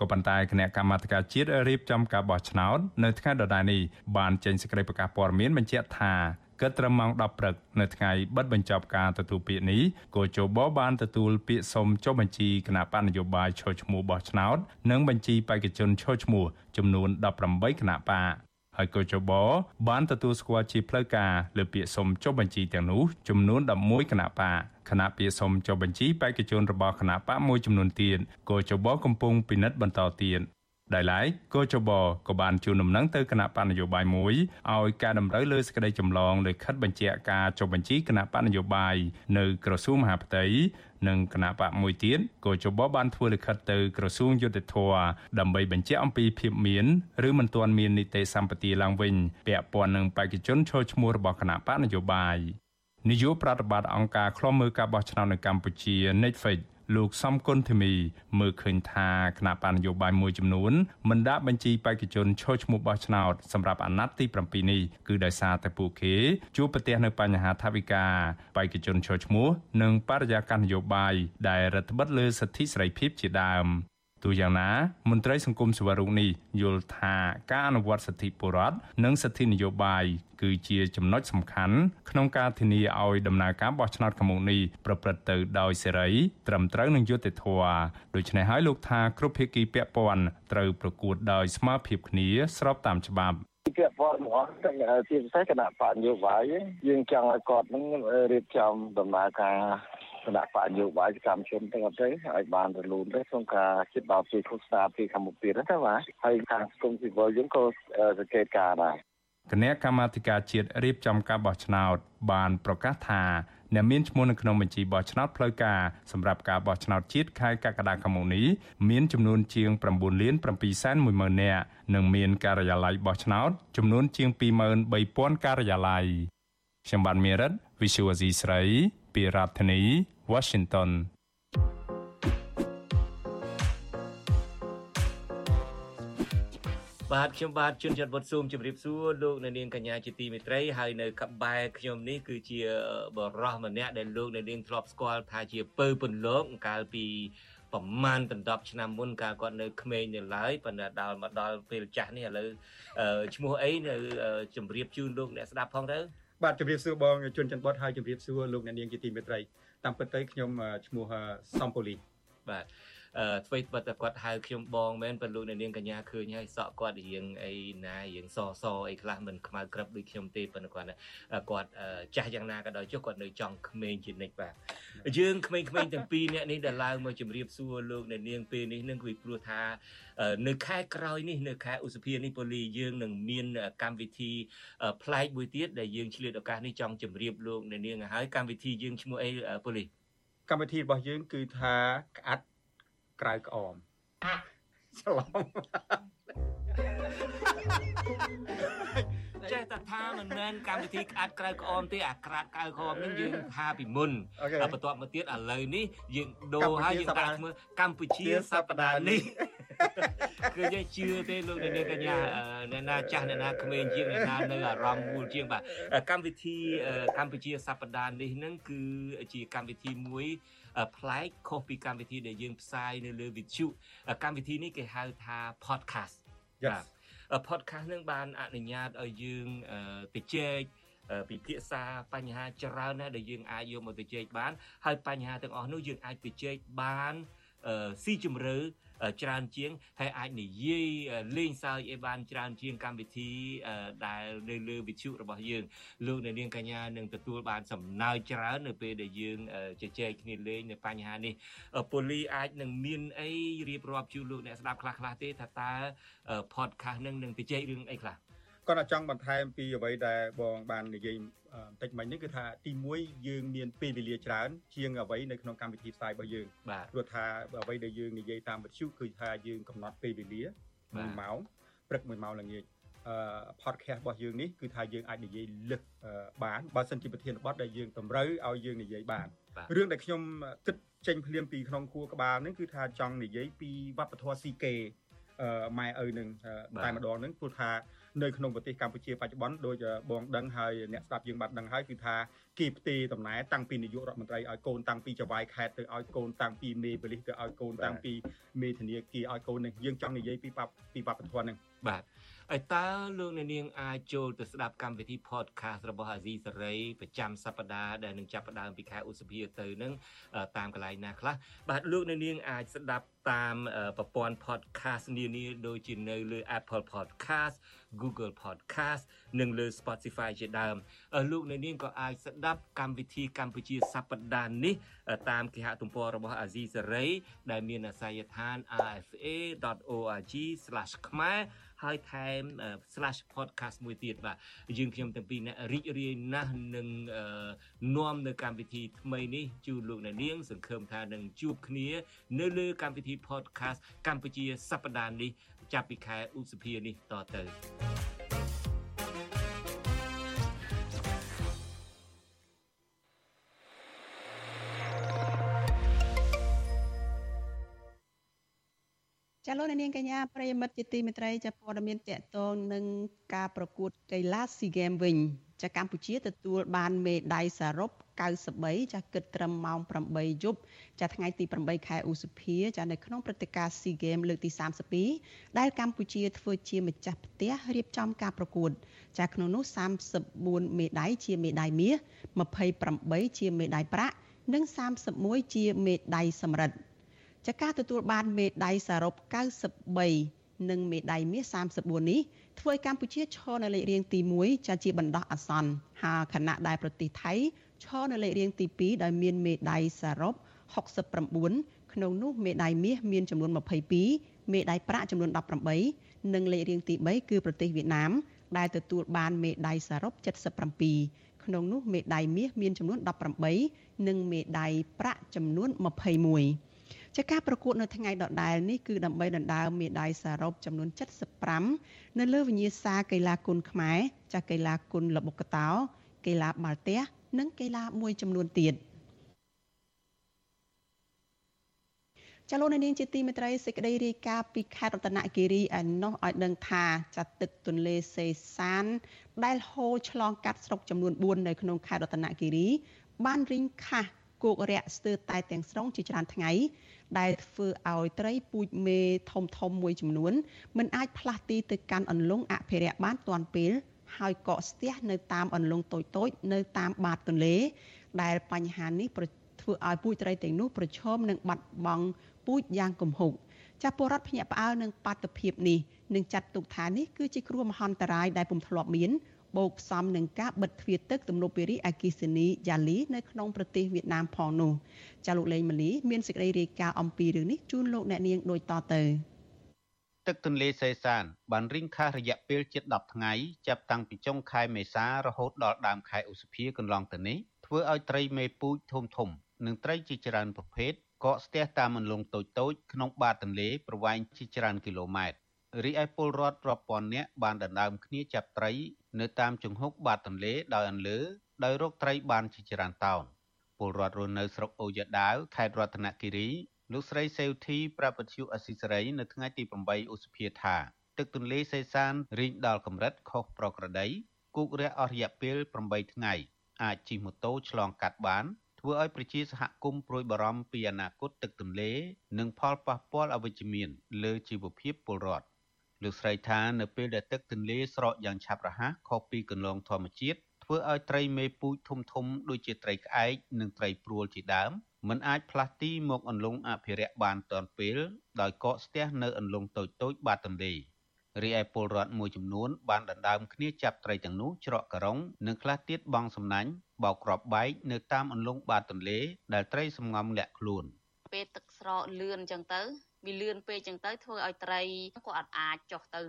ក៏ប៉ុន្តែគណៈកម្មាធិការជាតិរៀបចំការបោះឆ្នោតនៅថ្ងៃដដែលនេះបានចេញសេចក្តីប្រកាសព័ត៌មានបញ្ជាក់ថា គិតត្រឹមម៉ោង10ព្រឹកនៅថ្ងៃបិទបញ្ចប់ការទទួលពាក្យនេះគោចបបានទទួលពាក្យសុំចុះបញ្ជីគណៈបណ្ឌនយោបាយឈរឈ្មោះបោះឆ្នោតនិងបញ្ជីបេក្ខជនឈរឈ្មោះចំនួន18គណៈបកហើយកោចបបានទទួលស្គាល់ជាផ្លូវការលើពាក្យសុំចុះបញ្ជីទាំងនោះចំនួន11គណៈបកគណៈពាក្យសុំចុះបញ្ជីបេក្ខជនរបស់គណៈបកមួយចំនួនទៀតកោចបកំពុងពិនិត្យបន្តទៀត ដោយឡែកកោចបក៏បានជួនដំណឹងទៅគណៈបណ្ឌនយោបាយមួយឲ្យការតម្រូវលើសេចក្តីចម្លងលើខិតបញ្ជាក់ការចុះបញ្ជីគណៈបណ្ឌនយោបាយនៅក្រសួងមហាផ្ទៃនិងគណៈបកមួយទៀតក៏ចបបានធ្វើលិខិតទៅក្រសួងយុទ្ធភ័ពដើម្បីបញ្ជាក់អំពីភាពមានឬមិនទាន់មាននីតិសម្បទាឡើងវិញពាក់ព័ន្ធនឹងបេក្ខជនឈរឈ្មោះរបស់គណៈបកនយោបាយនាយកប្រតិបត្តិអង្គការឃ្លាំមើលការបោះឆ្នោតនៅកម្ពុជា Netflix លោកសំគុណធីមីមើលឃើញថាគណៈបញ្ញយោបាយមួយចំនួនមិនដាក់បញ្ជីបេក្ខជនឈរឈ្មោះបោះឆ្នោតសម្រាប់អាណត្តិទី7នេះគឺដោយសារតែពួកគេជួបប្រទះនៅបញ្ហាថវិកាបេក្ខជនឈរឈ្មោះនិងបរិយាកាសនយោបាយដែលរដ្ឋបិទលើសិទ្ធិសេរីភាពជាដើម ទូយ៉ាងណាមន្ត្រីសង្គមសវរុងនេះយល់ថាការអនុវត្តសិទ្ធិពលរដ្ឋនិងសិទ្ធិនយោបាយគឺជាចំណុចសំខាន់ក្នុងការធានាឲ្យដំណើរការបោះឆ្នោតខាងមុខនេះប្រព្រឹត្តទៅដោយសេរីត្រឹមត្រូវនិងយុត្តិធម៌ដូច្នេះហើយលោកថាគ្រប់ភាគីពាក់ព័ន្ធត្រូវប្រកួតដោយស្មើភាពគ្នាស្របតាមច្បាប់ពាក់ព័ន្ធមកទាំងជាពិសេសគណៈបកនយោបាយយើងចង់ឲ្យគាត់នឹងរៀបចំដំណើរការ គណៈបកនយោបាយសកម្មជនទាំងអត់ទៅឲ្យបានរលូនទៅក្នុងការជិតដល់ពេលឃោសនាពីខាងមុខទៀតណាបាទហើយខាងសង្គមស៊ីវិលយើងក៏សង្កេតការដែរគណៈកម្មាធិការជាតិរៀបចំការបោះឆ្នោត បានប្រកាសថាអ្នកមានឈ្មោះនៅក្នុងបញ្ជីបោះឆ្នោតផ្លូវការសម្រាប់ការបោះឆ្នោតជាតិខែកក្កដាឆ្នាំនេះមានចំនួនជាង9លាន7សែន1ម៉ឺននាក់និងមានការិយាល័យបោះឆ្នោតចំនួនជាង23,000ការិយាល័យខ្ញុំបានមេរិត Visual Asia ស្រី ពីរដ្ឋធានី Washington បាទខ្ញុំបាទជួនច័ន្ទវុតស៊ូមជម្រាបសួរលោកអ្នកនាងកញ្ញាជាទីមេត្រីហើយនៅកបែខ្ញុំនេះគឺជាបរោះម្នាក់ដែលលោកអ្នកនាងធ្លាប់ស្គាល់ថាជាពៅពន្លកកាលពីប្រមាណដណ្ដប់ឆ្នាំមុនកាលគាត់នៅក្មេងនៅឡើយប៉ុន្តែដល់មកដល់ពេលចាស់នេះឥឡូវឈ្មោះអីនៅជម្រាបជូនលោកអ្នកស្ដាប់ផងទៅ បាទជម្រាបសួរបងជួនច័ន្ទបុតហើយជម្រាបសួរលោកអ្នកនាងជាទីមេត្រីតាមពិតទៅខ្ញុំឈ្មោះសំពូលីបាទ អ្វីបើតែគាត់ហៅខ្ញុំបងមែនប៉ុន្តែលោកអ្នកនាងកញ្ញាឃើញហើយសក់គាត់រៀងអីណារៀងសសអីខ្លះមិនខ្មៅក្រឹបដូចខ្ញុំទេប៉ុន្តែគាត់គាត់ចាស់យ៉ាងណាក៏ដោយចុះគាត់នៅចង់ក្មេងជានិច្ចបាទយើងក្មេងៗទាំងពីរនាក់នេះដែលឡើងមកជម្រាបសួរលោកអ្នកនាងពេលនេះនឹងគឺព្រោះថានៅខែក្រោយនេះនៅខែឧសភានេះពូលីយើងនឹងមានកម្មវិធីប្លែកមួយទៀតដែលយើងឆ្លៀតឱកាសនេះចង់ជម្រាបលោកអ្នកនាងហើយកម្មវិធីយើងឈ្មោះអីពូលីកម្មវិធីរបស់យើងគឺថាក្អាត់ ក្រៅក្អមច្រឡំចេះតែថាមិនមែនកម្មវិធីក្អាត់ក្រៅក្អមទេអាក្រាតក្រៅក្អមហ្នឹងយើងថាពីមុនហើយបន្ទាប់មកទៀតឥឡូវនេះយើងដូរហើយយើងដាក់ឈ្មោះកម្ពុជាសប្តាហ៍នេះគឺយើងជឿទេលោកអ្នកនាងកញ្ញាអ្នកណាចាស់អ្នកណាក្មេងជាងអ្នកណានៅអារម្មណ៍មូលជាងបាទកម្មវិធីកម្ពុជាសប្តាហ៍នេះហ្នឹងគឺជាកម្មវិធីមួយ ប្លែកខុសពីកម្មវិធីដែលយើងផ្សាយនៅលើវិទ្យុកម្មវិធីនេះគេហៅថា podcast បាទ podcast នឹងបានអនុញ្ញាតឲ្យយើងទៅជែកពិភាក្សាបញ្ហាច្រើនណាស់ដែលយើងអាចយកមកទៅជែកបានហើយបញ្ហាទាំងអស់នោះយើងអាចទៅជែកបាន ស៊ីជម្រៅច្រើនជាងហើយអាចនិយាយលេងសើចឲ្យបានច្រើនជាងកម្មវិធីដែលនៅលើវិទ្យុរបស់យើងលោកអ្នកនាងកញ្ញានឹងទទួលបានសំណើចច្រើននៅពេលដែលយើងជជែកគ្នាលេងនៅបញ្ហានេះពូលីអាចនឹងមានអីរៀបរាប់ជូនលោកអ្នកស្ដាប់ខ្លះៗទេថាតើ podcast នឹងនឹងទៅជែករឿងអីខ្លះ គាត់ចង់បន្ថែមពីអ្វីដែលបងបាននិយាយបន្តិចមិញនេះគឺថាទី1យើងមានពេលវេលាច្រើន ជាងអ្វីនៅក្នុងកម្មវិធីផ្សាយរបស់យើងព្រោះថាអ្វីដែលយើងនិយាយតាមវិទ្យុគឺថាយើងកំណត់ពេលវេលា1ម៉ោងព្រឹក1ម៉ោងល្ងាចអឺ podcast របស់យើងនេះគឺថាយើងអាចនិយាយលឹះបានបើសិនជាប្រធានបទដែលយើងតម្រូវឲ្យយើងនិយាយបានរឿងដែលខ្ញុំគិតចេញភ្លាមពីក្នុងខួរក្បាលនេះគឺថាចង់និយាយពីវប្បធម៌ស៊ីកេម៉ែឪនឹងតែម្ដងហ្នឹងព្រោះថា នៅក្នុងប្រទេសកម្ពុជាបច្ចុប្បន្នដូចបងដឹងហើយអ្នកស្ដាប់យើងបានដឹងហើយគឺថាគេផ្ទេរតំណែងតាំងពីនាយករដ្ឋមន្ត្រីឲ្យកូនតាំងពីចវាយខេត្តទៅឲ្យកូនតាំងពីមេប៉ូលីសទៅឲ្យកូនតាំងពីមេធានាគារឲ្យកូននេះយើងចង់និយាយពីពីវប្បធម៌ហ្នឹងបាទ ហើយតើលោកអ្នកនាងអាចចូលទៅស្ដាប់កម្មវិធី podcast របស់អាស៊ីសេរីប្រចាំសប្តាហ៍ដែលនឹងចាប់ផ្ដើមពីខែឧសភាទៅនឹងតាមកន្លែងណាខ្លះបាទលោកអ្នកនាងអាចស្ដាប់តាមប្រព័ន្ធ podcast នានាដូចជានៅលើ Apple Podcast Google Podcast និងលើ Spotify ជាដើមលោកអ្នកនាងក៏អាចស្ដាប់កម្មវិធីកម្ពុជាសប្តាហ៍នេះតាមគេហទំព័ររបស់អាស៊ីសេរីដែលមានអាសយដ្ឋាន rfa.org/ ខ្មែរ ហើយថែម /podcast មួយទៀតបាទយើងខ្ញុំទាំងពីរអ្នករីករាយណាស់នឹងនាំនៅកម្មវិធីថ្មីនេះជូនលោកអ្នកនាង សង្ឃឹមថានឹងជួបគ្នា នៅលើកម្មវិធី podcast កម្ពុជាសប្តាហ៍នេះចាប់ពីខែឧសភានេះតទៅ ចាលោកនាងកញ្ញាប្រិយមិត្តជាទីមេត្រីចាព័ត៌មានតកតងនឹងការប្រកួតកីឡាស៊ីហ្គេមវិញចាកម្ពុជាទទួលបានមេដាយសរុប93ចាគិតត្រឹមម៉ោង8យប់ចាថ្ងៃទី8ខែឧសភាចានៅក្នុងព្រឹត្តិការណ៍ SEA Games លើកទី32ដែលកម្ពុជាធ្វើជាម្ចាស់ផ្ទះរៀបចំការប្រកួត ចាក្នុងនោះ34មេដាយជាមេដាយមាស28ជាមេដាយប្រាក់និង31ជាមេដាយសំរឹទ្ធ ចាការទទួលបានមេដាយសរុប93និងមេដាយមាស34នេះធ្វើឲ្យកម្ពុជាឈរនៅលេខរៀងទី1ចាជាបណ្ដោះអាសន្នហើយខណៈដែលប្រទេសថៃឈរនៅលេខរៀងទី2ដោយមានមេដាយសរុប69ក្នុងនោះមេដាយមាសមានចំនួន22មេដាយប្រាក់ចំនួន18និងលេខរៀងទី3គឺប្រទេសវៀតណាមដែលទទួលបានមេដាយសរុប77ក្នុងនោះមេដាយមាសមានចំនួន18និងមេដាយប្រាក់ចំនួន21 ចាការប្រកួតនៅថ្ងៃដដែលនេះគឺដើម្បីដណ្ដើមមេដាយសរុបចំនួន75នៅលើវិញ្ញាសាកីឡាគុនខ្មែរចាស់កីឡាគុនល្បុក្កតោកីឡាបាល់ទះនិងកីឡាមួយចំនួនទៀតចលនានាងជាទីមេត្រីសេចក្តីរាយការណ៍ពីខេត្តរតនគិរីឯណោះឲ្យដឹងថាចាត់ទឹកទន្លេសេសាន ដែលហូរឆ្លងកាត់ស្រុកចំនួន4នៅក្នុងខេត្តរតនគិរីបានរីងខាស់ គោករាក់ស្ទើរតែទាំងស្រុងជាច្រើនថ្ងៃដែលធ្វើឲ្យត្រីពូជមេធំធំមួយចំនួនមិនអាចផ្លាស់ទីទៅកាន់អន្លង់អភិរក្សបានទាន់ពេលហើយកកស្ទះនៅតាមអន្លង់តូចតូចនៅតាមបាតទន្លេ ដែលបញ្ហានេះធ្វើឲ្យពូជត្រីទាំងនោះប្រឈមនឹងបាត់បង់ពូជយ៉ាងគំហុកចាស់ពលរដ្ឋភ្ញាក់ផ្អើលនឹងបាតុភិបនេះនឹងចាត់ទុកថានេះគឺជាគ្រោះមហន្តរាយដែលពុំធ្លាប់មាន បូកផ្សំនឹងការបិទទ្វារទឹកទំនប់វារីអគិសនីយ៉ាលីនៅក្នុងប្រទេសវៀតណាមផងនោះចាលោកលេងម៉ាលីមានសេចក្តីរាយការណ៍អំពីរឿងនេះជូនលោកអ្នកនាងដូចតទៅទឹកទន្លេសេសាន បានរីងខះរយៈពេលជិត10ថ្ងៃចាប់តាំងពីចុងខែមេសារហូតដល់ដើមខែឧសភាកន្លងទៅនេះធ្វើឲ្យត្រីមេពូជធំធំ និងត្រីជាច្រើនប្រភេទកកស្ទះតាមអន្លង់តូចតូចក្នុងបាតទន្លេប្រវែងជាច្រើនគីឡូម៉ែត្រ រីឯពលរដ្ឋរាប់ពាន់នាក់បានដណ្ដើមគ្នាចាប់ត្រី នៅតាមជង្ហុកបាតទន្លេដោយអន្លើដោយរកត្រីបានជាច្រើនតោនពលរដ្ឋរស់នៅស្រុកអូយ៉ាដាវខេត្តរតនគិរីលោកស្រីសេវធីប្រាប់វិទ្យុអស៊ីសេរីនៅថ្ងៃទី8ឧសភាថាទឹកទន្លេសេសានរីងដល់កម្រិតខុសប្រក្រតីគូករះអស់រយៈពេល8ថ្ងៃអាចជិះម៉ូតូឆ្លងកាត់បានធ្វើឲ្យប្រជាសហគមន៍ព្រួយបារម្ភពីអនាគតទឹកទន្លេ និងផលប៉ះពាល់អវិជ្ជមានលើជីវភាពពលរដ្ឋ លោកស្រីថានៅពេលដែលទឹកទន្លេស្រកយ៉ាងឆាប់រហ័សខុសពីកន្លងធម្មជាតិធ្វើឲ្យត្រីមេពូជធំធំដូចជាត្រីក្អែកនិងត្រីព្រួលជាដើមមិនអាចផ្លាស់ទីមកអន្លង់អភិរក្សបានទាន់ពេល ដោយកកស្ទះនៅអន្លង់តូចតូចបាតទន្លេរីឯពលរដ្ឋមួយចំនួនបានដណ្ដើមគ្នាចាប់ត្រីទាំងនោះច្រកករងនិងខ្លះទៀតបងសំណាញ់បោកគ្រាប់បែកនៅតាមអន្លង់បាតទន្លេដែលត្រីសំងំលាក់ខ្លួនពេលទឹកស្រកលឿនអញ្ចឹងទៅ វាលឿនពេកអញ្ចឹងទៅធ្វើឲ្យត្រីគាត់អត់អាចចុះទៅ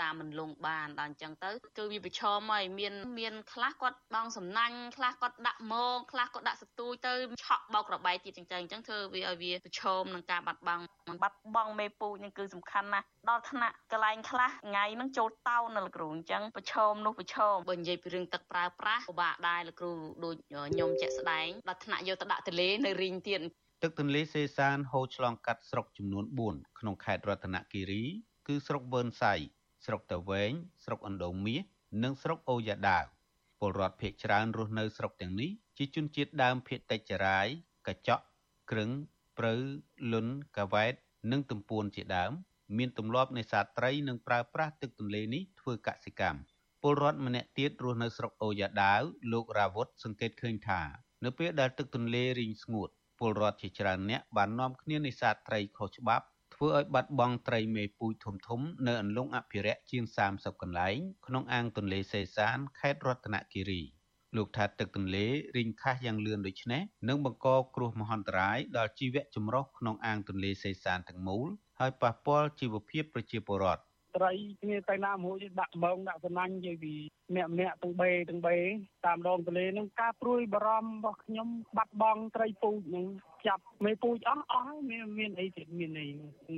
តាមមិនលងបានដល់អញ្ចឹងទៅគឺវាប្រឈមហើយមានមានខ្លះគាត់បងសំណាញ់ខ្លះគាត់ដាក់មងខ្លះគាត់ដាក់សទូចទៅឆក់បោករបែកទៀតអញ្ចឹងអញ្ចឹងធ្វើវាឲ្យវាប្រឈមនឹងការបាត់បង់បាត់បង់មេពូជនេះគឺសំខាន់ណាស់ដល់ថ្នាក់កន្លែងខ្លះថ្ងៃហ្នឹងចូលតោនៅលោកគ្រូអញ្ចឹងប្រឈមនោះប្រឈមបើនិយាយពីរឿងទឹកប្រើប្រាស់ពិបាកដែរលោកគ្រូដូចខ្ញុំជាក់ស្ដែងដល់ថ្នាក់យកទៅដាក់ទលេនៅរីងទៀត ទឹកទន្លេសេសានហូរឆ្លងកាត់ស្រុកចំនួន4ក្នុងខេត្តរតនគិរី គឺស្រុកវើនសៃស្រុកតាវែងស្រុកអណ្ដូងមាសនិងស្រុកអូយ៉ាដាវពលរដ្ឋភៀកច្រើនរស់នៅស្រុកទាំងនេះជាជនជាតិដើមភៀកតិចចរាយកញ្ចក់ក្រឹងព្រៅលុនកាវ៉ែតនិងទំពួនជាដើម មានទម្លាប់នេសាទត្រីនិងប្រើប្រាស់ទឹកទន្លេនេះធ្វើកសិកម្មពលរដ្ឋម្នាក់ទៀតរស់នៅស្រុកអូយ៉ាដាវលោករាវុធសង្កេតឃើញថា នៅពេលដែលទឹកទន្លេរីងស្ងួត ពលរដ្ឋជាច្រើនអ្នកបាននាំគ្នានេសាទត្រីខុសច្បាប់ធ្វើឲ្យបាត់បង់ត្រីមេពូជធំធំនៅអន្លង់អភិរក្សជាង30កន្លែងក្នុងអាងទន្លេសេសានខេត្តរតនគិរីលោកថាទឹកទន្លេរីងខះយ៉ាងលឿនដូចនេះនឹងបង្កគ្រោះមហន្តរាយដល់ជីវៈចម្រុះក្នុងអាងទន្លេសេសានទាំងមូលហើយប៉ះពាល់ជីវភាពប្រជាពលរដ្ឋ ត្រីគ្នាទៅណាមួយដាក់មងដាក់សំណាញ់និយាយពីមាក់មាក់ទាំងបេទាំងបេតាមដងទន្លេហ្នឹងការព្រួយបារម្ភរបស់ខ្ញុំបាត់បង់ត្រីពូជហ្នឹងចាប់មេពូជអស់អស់ហើយមានមានអីទៀតមានអី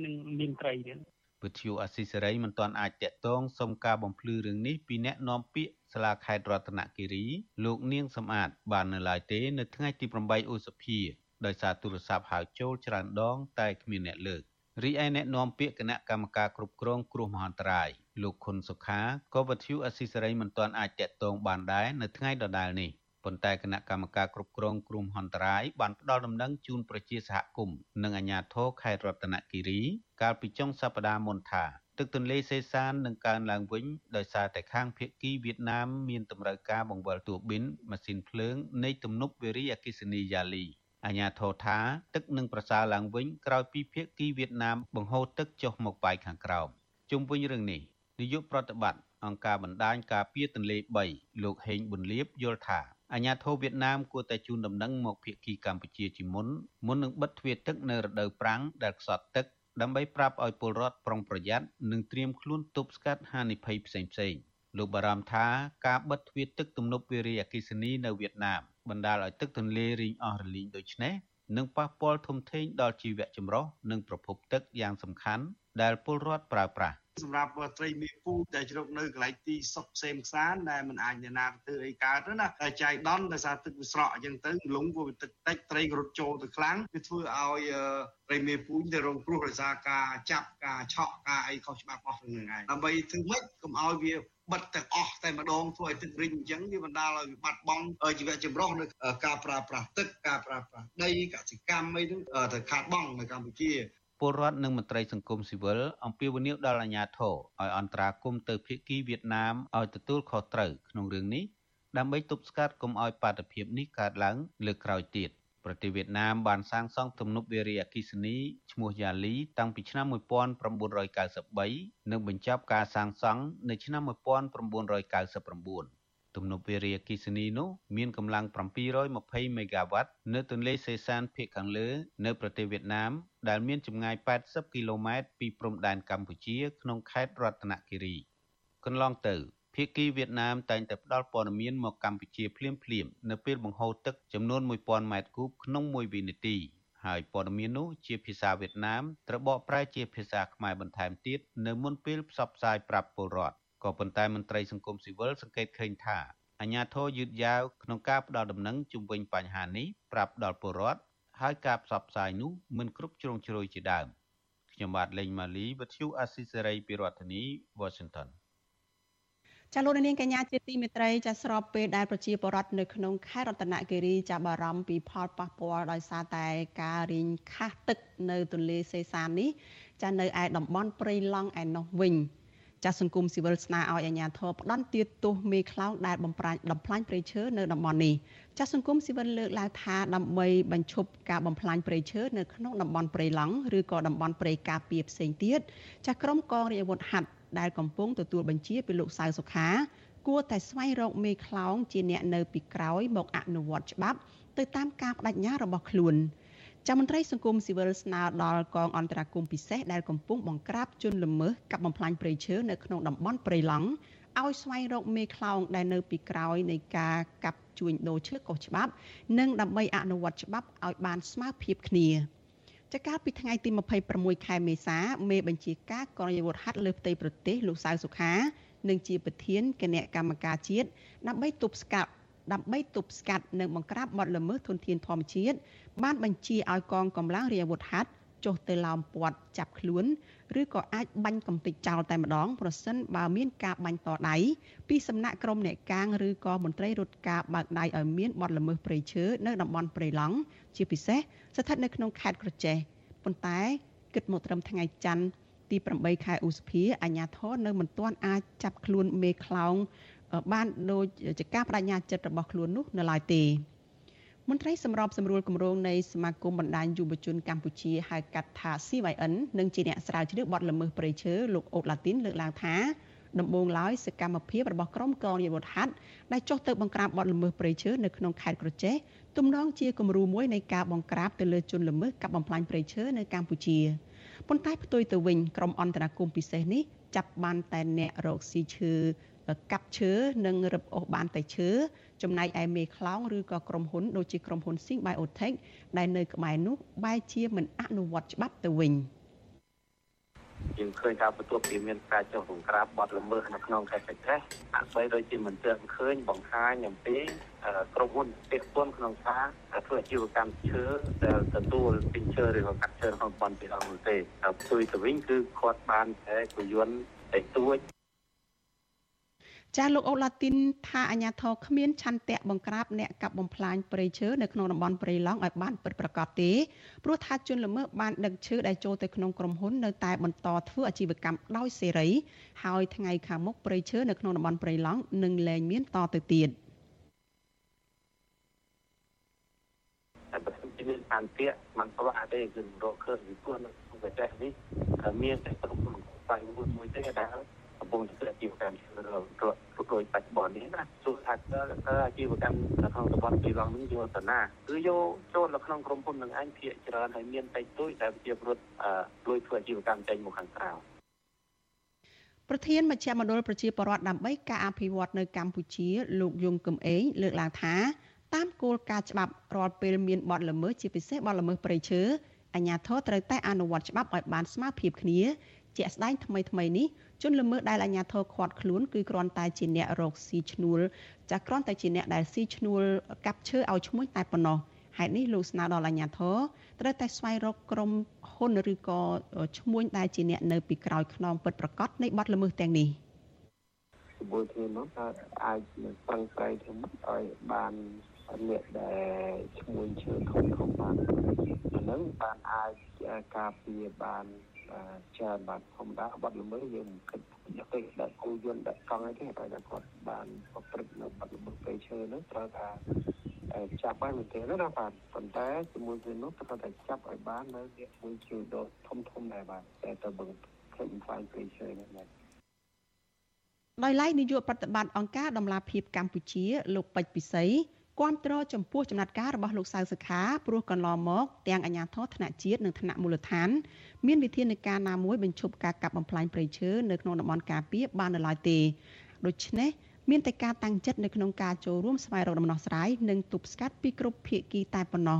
នឹងមានត្រីទៀតវិទ្យុអស៊ីសេរីមិនទាន់អាចតាក់ទងសុំការបំភ្លឺរឿងនេះពីអ្នកនាំពាក្យសាលាខេត្តរតនគិរីលោកនាងសំអាត បាននៅឡើយទេ នៅថ្ងៃទី8ឧសភាដោយសារទូរស័ព្ទហៅចូលច្រើនដង តែគ្មានអ្នកលើក រីឯអ្នកនាំពាក្យគណៈកម្មការគ្រប់គ្រងគ្រោះមហន្តរាយលោកខុនសុខាក៏វិទ្យុអស៊ីសេរីមិនទាន់អាចតាក់ទងបានដែរនៅថ្ងៃដដែលនេះប៉ុន្តែគណៈកម្មការគ្រប់គ្រងគ្រោះមហន្តរាយបានផ្ដល់ដំណឹងជូនប្រជាសហគមន៍និងអាជ្ញាធរខេត្តរតនគិរី កាលពីចុងសប្តាហ៍មុនថាទឹកទន្លេសេសាននឹងកើនឡើងវិញដោយសារតែខាងភៀកគីវៀតណាមមានតម្រូវការបង្វិលទួប៊ីនម៉ាស៊ីនភ្លើងនៃទំនប់វារីអគ្គិសនីយ៉ាលី អាញាធរថាទឹកនឹងប្រសើរឡើងវិញក្រោយពីភាគីវៀតណាមបង្ហូរទឹកចុះមកប៉ែកខាងក្រោមជុំវិញរឿងនេះនាយកប្រតិបត្តិអង្គការបណ្ដាញការពារទន្លេ3លោកហេងប៊ុនលៀបយល់ថាអាញាធរវៀតណាមគួរតែជូនដំណឹងមកភាគីកម្ពុជាជាមុនមុននឹងបិទទ្វារទឹកនៅរដូវប្រាំងដែលខ្សត់ទឹកដើម្បីប្រាប់ឲ្យពលរដ្ឋប្រុងប្រយ័ត្ននិងត្រៀមខ្លួនទប់ស្កាត់ហានិភ័យផ្សេងៗលោកបារម្ភថាការបិទទ្វារទឹកទំនប់វារីអគ្គិសនីនៅវៀតណាម បណ្ដាលឲ្យទឹកទន្លេរីងអស់រលីងដូច្នេះនឹងប៉ះពាល់ធំធេងដល់ជីវៈចម្រុះនិងប្រភពទឹកយ៉ាងសំខាន់ដែលពលរដ្ឋប្រើប្រាស់សម្រាប់ត្រីមេពូដែលជ្រកនៅកន្លែងទីសុកផ្សេងផ្សានដែលมันអាចអ្នកណាធ្វើអីកើតទៅណាតែចៃដន្យដោយសារទឹកវាស្រកអញ្ចឹងទៅលងវាទឹកតិចត្រីក៏រត់ចូលទៅខ្លាំងវាធ្វើឲ្យត្រីមេពូទៅរងគ្រោះដោយសារការចាប់ការឆក់ការអីខុសច្បាប់អស់ហ្នឹងហើយដើម្បីធ្វើម៉េចកុំឲ្យវា បិទទាំងអស់តែម្ដងធ្វើឲ្យទឹករីងអញ្ចឹងវាបណ្ដាលឲ្យបាត់បង់ជីវៈចម្រុះនៅការប្រើប្រាស់ទឹកការប្រើប្រាស់ដីកសិកម្មអីហ្នឹងទៅខាតបង់នៅកម្ពុជាពលរដ្ឋនិងមន្ត្រីសង្គមស៊ីវិលអំពាវនាវដល់អាជ្ញាធរឲ្យអន្តរាគមន៍ទៅភាគីវៀតណាមឲ្យទទួលខុសត្រូវក្នុងរឿងនេះដើម្បីទប់ស្កាត់កុំឲ្យបាតុភិបនេះកើតឡើងលើកក្រោយទៀត ប្រទេសវៀតណាមបានសាងសង់ទំនប់វារីអគ្គិសនីឈ្មោះយ៉ាលីតាំងពីឆ្នាំ1993និងបញ្ចប់ការសាងសង់នៅឆ្នាំ1999ទំនប់វារីអគ្គិសនីនោះមានកម្លាំង720មេហ្គាវ៉ាត់នៅទន្លេសេសានភាគខាងលើនៅប្រទេសវៀតណាមដែលមានចម្ងាយ80គីឡូម៉ែត្រពីព្រំដែនកម្ពុជាក្នុងខេត្តរតនគិរីកន្លងទៅ ភាគីវៀតណាមតែងតែផ្ដល់ព័ត៌មានមកកម្ពុជាភ្លាមៗនៅពេលបង្ហូរទឹកចំនួន1000ម៉ែត្រគូបក្នុងមួយវិនាទីហើយព័ត៌មាននោះជាភាសាវៀតណាមត្រូវបកប្រែជាភាសាខ្មែរបន្ថែមទៀតនៅមុនពេលផ្សព្វផ្សាយប្រាប់ពលរដ្ឋក៏ប៉ុន្តែមន្ត្រីសង្គមស៊ីវិលសង្កេតឃើញថាអាញាធរយឺតយ៉ាវក្នុងការផ្ដល់ដំណឹងជុំវិញបញ្ហានេះប្រាប់ដល់ពលរដ្ឋហើយការផ្សព្វផ្សាយនោះមិនគ្រប់ជ្រុងជ្រោយជាដើមខ្ញុំបាទលេងម៉ាលីវិទ្យុអាស៊ីសេរីពីរដ្ឋធានី Washington ចាលោកនាងកញ្ញាជាទីមេត្រីចាស្របពេលដែលប្រជាពលរដ្ឋនៅក្នុងខេត្តរតនគិរីចាបារម្ភពីផលប៉ះពាល់ដោយសារតែការរីងខះទឹកនៅទន្លេសេសាននេះចានៅឯតំបន់ព្រៃឡង់ឯណោះវិញចាស់សង្គមស៊ីវិលស្នើឲ្យអាជ្ញាធរផ្ដន់ទាទោសមេខ្លោងដែលបំផ្លាញបំផ្លាញព្រៃឈើនៅតំបន់នេះចាស់សង្គមស៊ីវិលលើកឡើងថាដើម្បីបញ្ឈប់ការបំផ្លាញព្រៃឈើនៅក្នុងតំបន់ព្រៃឡង់ឬក៏តំបន់ព្រៃការពារផ្សេងទៀតចាស់ក្រុមកងរាជអាវុធហត្ថ ដែលកំពុងទទួលបញ្ជាពីលោកសៅសុខាគួរតែស្វែងរកមេខ្លោងជាអ្នកនៅពីក្រោយមកអនុវត្តច្បាប់ ទៅតាមការបដិញ្ញារបស់ខ្លួន។ចាំមន្ត្រីសង្គមស៊ីវិលស្នើដល់កងអន្តរាគមពិសេសដែលកំពុងបង្ក្រាបជនល្មើសកັບបំផ្លាញព្រៃឈើនៅក្នុងតំបន់ព្រៃឡង់ឲ្យស្វែងរកមេខ្លោងដែលនៅពីក្រោយនៃការកាប់ជួញដូរឈើខុសច្បាប់ និងដើម្បីអនុវត្តច្បាប់ឲ្យបានស្មើភាពគ្នា ចកាលពីថ្ងៃទី26ខែមេសាមេបញ្ជាការកងយោធហត្ថលើផ្ទៃប្រទេសលោកសៅសុខានិងជាប្រធានគណៈកម្មការជាតិដើម្បីទប់ស្កាត់ដើម្បីទប់ស្កាត់និងបង្ក្រាបបទល្មើសធនធានធម្មជាតិបានបញ្ជាឲ្យកងកម្លាំងរាជអាវុធហត្ថចុះទៅឡោមព័ទ្ធចាប់ខ្លួន ឬក៏អាចបាញ់កំទេចចោលតែម្ដងប្រសិនបើមានការបាញ់តដៃពីសំណាក់ក្រុមអ្នកកាងឬក៏មន្ត្រីរដ្ឋការបើកដៃឲ្យមានបទល្មើសព្រៃឈើនៅតំបន់ព្រៃឡង់ជាពិសេសស្ថិតនៅក្នុងខេត្តក្រចេះប៉ុន្តែគិតមកត្រឹមថ្ងៃច័ន្ទទី8ខែឧសភាអាជ្ញាធរនៅមិនទាន់អាចចាប់ខ្លួនមេខ្លោងបានដូចជាការបដិញ្ញាចិត្តរបស់ខ្លួននោះនៅឡើយទេ មន្ត្រីសម្របសម្រួលគម្រោងនៃសមាគមបណ្ដាញយុវជនកម្ពុជាហៅកាត់ថា CYN និងជាអ្នកស្រាវជ្រាវបទល្មើសព្រៃឈើលោកអូតឡាទីនលើកឡើងថាដំបូងឡើយសកម្មភាពរបស់ក្រុមកងយុវថ័តដែលចុះទៅបង្ក្រាបបទល្មើសព្រៃឈើនៅក្នុងខេត្តក្រចេះទំនងជាគំរូមួយនៃការបង្ក្រាបទៅលើជនល្មើសកັບបំផ្លាញព្រៃឈើនៅកម្ពុជាប៉ុន្តែផ្ទុយទៅវិញក្រុមអន្តរាគមពិសេសនេះចាប់បានតែអ្នករកស៊ីឈើ កាប់ឈើនិងរឹបអូសបានតែឈើចំណែកឯមេខ្លោងឬក៏ក្រុមហ៊ុនដូចជាក្រុមហ៊ុន Sing Biotech ដែលនៅក្បែរនោះបែរជាមិនអនុវត្តច្បាប់ទៅវិញយើងឃើញថាបន្ទាប់ពីមានការចុះបង្ក្រាបបទល្មើសនៅក្នុងខេត្តបេក្ខេអបីដូចជាមិនទាន់ឃើញបង្ហាញអំពីក្រុមហ៊ុនពាក់ព័ន្ធក្នុងការធ្វើអាជីវកម្មឈើដែលទទួលពីឈើឬក៏កាត់ឈើក្នុងប៉ុនពីអង្គទេហើយជួយទៅវិញគឺគាត់បានតែពយន្តតែទួច ចាលោកអូឡាទីនថាអាញាធរគ្មានឆន្ទៈបង្ក្រាបអ្នកកាប់បំផ្លាញព្រៃឈើនៅក្នុងតំបន់ព្រៃឡង់ឲ្យបានពិតប្រាកដទេព្រោះថាជនល្មើសបានដឹកឈើដែលចូលទៅក្នុងក្រុមហ៊ុននៅតែបន្តធ្វើអាជីវកម្មដោយសេរីហើយថ្ងៃខាងមុខព្រៃឈើនៅក្នុងតំបន់ព្រៃឡង់នឹងលែងមានតទៅទៀតតែបើសិនជាមានអន្តៈมันប្រវាក់ទេគឺរកឃើញពីពួកនៅក្នុងប្រទេសនេះមានតែក្រុមហ៊ុនខ្សែមួយទេដែល កំពុងធ្វើអាជីវកម្មរត់ដូចបច្ចុប្បន្ននេះណាទោះថាអាជីវកម្មនៅក្នុងតំបន់ទីឡង់នេះយកទៅណាគឺយកចូលនៅក្នុងក្រុមហ៊ុននឹងឯងភាគច្រើនហើយមានតិចតួចតែជាពលរដ្ឋលួចធ្វើអាជីវកម្មចេញមកខាងក្រៅប្រធានមជ្ឈមណ្ឌលប្រជាពលរដ្ឋដើម្បីការអភិវឌ្ឍនៅកម្ពុជា លោកយងកឹមអេងលើកឡើងថាតាមគោលការណ៍ច្បាប់រាល់ពេលមានបទល្មើសជាពិសេសបទល្មើសព្រៃឈើអាជ្ញាធរត្រូវតែអនុវត្តច្បាប់ឲ្យបានស្មើភាពគ្នាជាក់ស្ដែងថ្មីថ្មីនេះ ជនល្មើសដែលអាជ្ញាធរឃាត់ខ្លួនគឺគ្រាន់តែជាអ្នករកស៊ីឈ្នួលចាស់គ្រាន់តែជាអ្នកដែលស៊ីឈ្នួលកាប់ឈើឲ្យឈ្មួញតែប៉ុណ្ណោះហេតុនេះលោកស្នើដល់អាជ្ញាធរត្រូវតែស្វែងរកក្រុមហ៊ុនឬក៏ឈ្មួញដែលជាអ្នកនៅពីក្រោយខ្នងពិតប្រកបនៃបទល្មើសទាំងនេះក្បួនគ្នានោះថាអាចនឹងប្រឹងប្រែងធ្វើឲ្យបានអ្នកដែលឈ្មួញឈើធំធំបានអាហ្នឹងបានអាចការពារបាន ច្រើនបាទធម្មតាបាត់ល្មើសយើងគិតយកទៅដាក់គូយន្តដាក់កង់អីទេតែគាត់បានប្រព្រឹត្តនៅបាត់ល្មើសពេលឈើនោះត្រូវថាចាប់បានមែនទេណាបាទប៉ុន្តែជាមួយគ្នានោះត្រូវតែចាប់ឲ្យបាននៅអ្នកមួយជឿដកធំធំដែរបាទតែទៅបង្ខំផ្សាយពេលឈើនេះបាទដោយឡែកនាយកប្រតិបត្តិអង្គការដំឡាភិបកម្ពុជាលោកពេជ្រពិសី គាំទ្រចំពោះចំណាត់ការរបស់លោកសៅសុខាព្រោះកន្លងមកទាំងអាជ្ញាធរថ្នាក់ជាតិនិងថ្នាក់មូលដ្ឋាន មានវិធានការណាមួយបញ្ឈប់ការកាប់បំផ្លាញព្រៃឈើនៅក្នុងតំបន់ការពារបាននៅឡើយទេដូច្នេះមានតែការតាំងចិត្តនៅក្នុងការចូលរួមស្វែងរកដំណោះស្រាយនិងទប់ស្កាត់ពីគ្រប់ភាគីតែប៉ុណ្ណោះ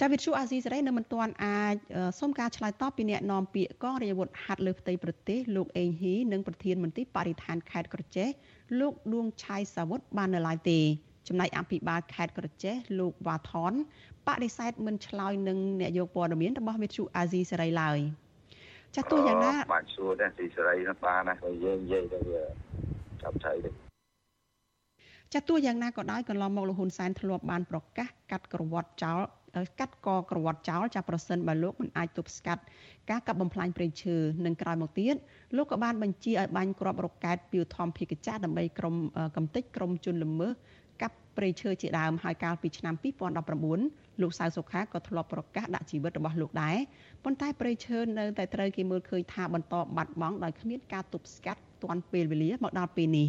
ចាវិទ្យុអាស៊ីសេរីនៅមិនទាន់អាចសូមការឆ្លើយតបពីអ្នកនាំពាក្យកងរាជអាវុធហត្ថលើផ្ទៃប្រទេសលោកអេងហ៊ីនិងប្រធានមន្ត្រីបរិស្ថានខេត្តក្រចេះលោកដួងឆៃសាវុតបាននៅឡើយទេចំណែកអភិបាលខេត្តក្រចេះលោកវ៉ាថនបដិសេធមិនឆ្លើយនឹងអ្នកយកព័ត៌មានរបស់វិទ្យុអាស៊ីសេរីឡើយចាស់ទោះយ៉ាងណាបាច់សួរដែរស៊ីសេរីនោះបានណាហើយយើងនិយាយទៅវាចាប់ឆៃទេចាទោះយ៉ាងណាក៏ដោយកន្លងមកលហ៊ុនសែនធ្លាប់បានប្រកាសកាត់ក្រវត្តចោល កាត់កក្រវត្តចោលចាប្រសិនបើលោកមិនអាចទប់ស្កាត់ការកាប់បំផ្លាញព្រៃឈើនិងក្រោយមកទៀតលោកក៏បានបញ្ជាឲ្យបាញ់គ្រាប់រ៉ុកកែតពីធម្មភិកចាដើម្បីក្រុមកំទេចក្រុមជនល្មើសកាប់ព្រៃឈើជាដើមហើយកាលពីឆ្នាំ2019លោកសៅសុខាក៏ធ្លាប់ប្រកាសដាក់ជីវិតរបស់លោកដែរប៉ុន្តែព្រៃឈើនៅតែត្រូវគេមើលឃើញថាបន្តបាត់បង់ដោយគ្មានការទប់ស្កាត់ ទាន់ពេលវេលាមកដល់ពេលនេះ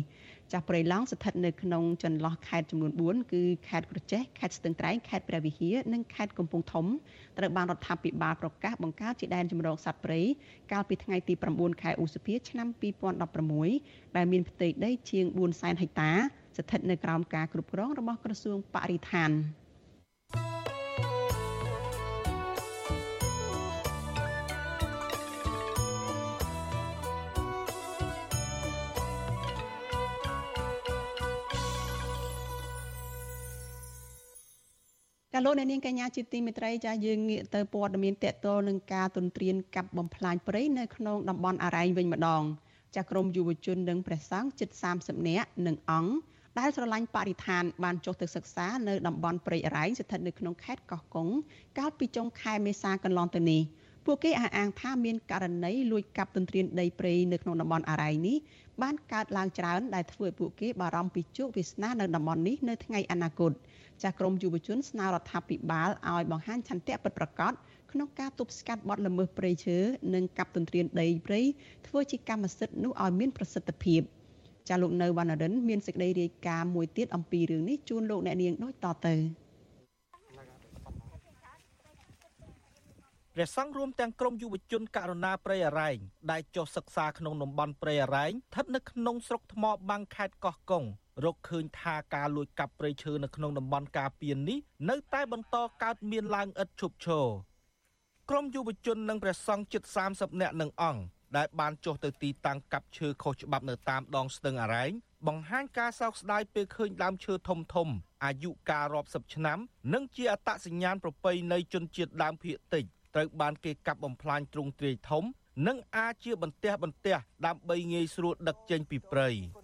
ចាស់ព្រៃឡង់ស្ថិតនៅក្នុងចន្លោះខេត្តចំនួន4គឺខេត្តក្រចេះខេត្តស្ទឹងត្រែងខេត្តព្រះវិហារនិងខេត្តកំពង់ធំត្រូវបានរដ្ឋាភិបាលប្រកាសបង្កើតជាដែនជម្រកសត្វព្រៃកាលពីថ្ងៃទី9ខែឧសភាឆ្នាំ2016ដែលមានផ្ទៃដីជាង400,000ហិកតាស្ថិតនៅក្រោមការគ្រប់គ្រងរបស់ក្រសួងបរិស្ថាន។ ចាលោកអ្នកនាងកញ្ញាជាទីមេត្រីចាយើងងាកទៅព័ត៌មានតកតលនឹងការទន្ទ្រានកាប់បំផ្លាញព្រៃនៅក្នុងតំបន់អរ៉ែងវិញម្ដងចាក្រមយុវជននិងព្រះសង្ឃជិត30នាក់និងអង្គដែលស្រឡាញ់បរិស្ថានបានចុះទៅសិក្សានៅតំបន់ព្រៃអរ៉ែងស្ថិតនៅក្នុងខេត្តកោះកុងកាលពីចុងខែមេសាកន្លងទៅនេះពួកគេអះអាងថាមានករណីលួចកាប់ទន្ទ្រានដីព្រៃនៅក្នុងតំបន់អរ៉ៃនេះបានកើតឡើងច្រើនដែលធ្វើឲ្យពួកគេបារម្ភពីជោគវាសនានៅតំបន់នេះនៅថ្ងៃអនាគត ចាស់ក្រមយុវជនស្នើរដ្ឋាភិបាលឲ្យបង្ហាញឆន្ទៈពិតប្រាកដក្នុងការទប់ស្កាត់បទល្មើសព្រៃឈើនិងកាប់ទន្ទ្រានដីព្រៃធ្វើជាកម្មសិទ្ធិនោះឲ្យមានប្រសិទ្ធភាពចាលោកនៅវណ្ណរិនមានសេចក្តីរាយការណ៍មួយទៀតអំពីរឿងនេះជូនលោកអ្នកនាងដូចតទៅព្រះសង្ឃរួមទាំងក្រុមយុវជនករណាព្រៃអរ៉ែងដែលចុះសិក្សាក្នុងតំបន់ព្រៃអរ៉ែងស្ថិតនៅក្នុងស្រុកថ្មបាំងខេត្តកោះកុង រកឃើញថាការលួចកាប់ព្រៃឈើនៅក្នុងតំបន់ការពារនេះនៅតែបន្តកើតមានឡើងឥតឈប់ឈរក្រុមយុវជននិងព្រះសង្ឃជិត30នាក់នឹងអង្គដែលបានចុះទៅទីតាំងកាប់ឈើខុសច្បាប់នៅតាមដងស្ទឹងអរ៉ែងបង្ហាញការសោកស្ដាយពេលឃើញដើមឈើធំធំអាយុកាលរាប់សិបឆ្នាំ និងជាអត្តសញ្ញាណប្រពៃណីជនជាតិដើមភាគតិចត្រូវបានគេកាប់បំផ្លាញទ្រង់ទ្រាយធំ និងអាចជាបន្ទះបន្ទះដើម្បីងាយស្រួលដឹកចេញពីព្រៃអ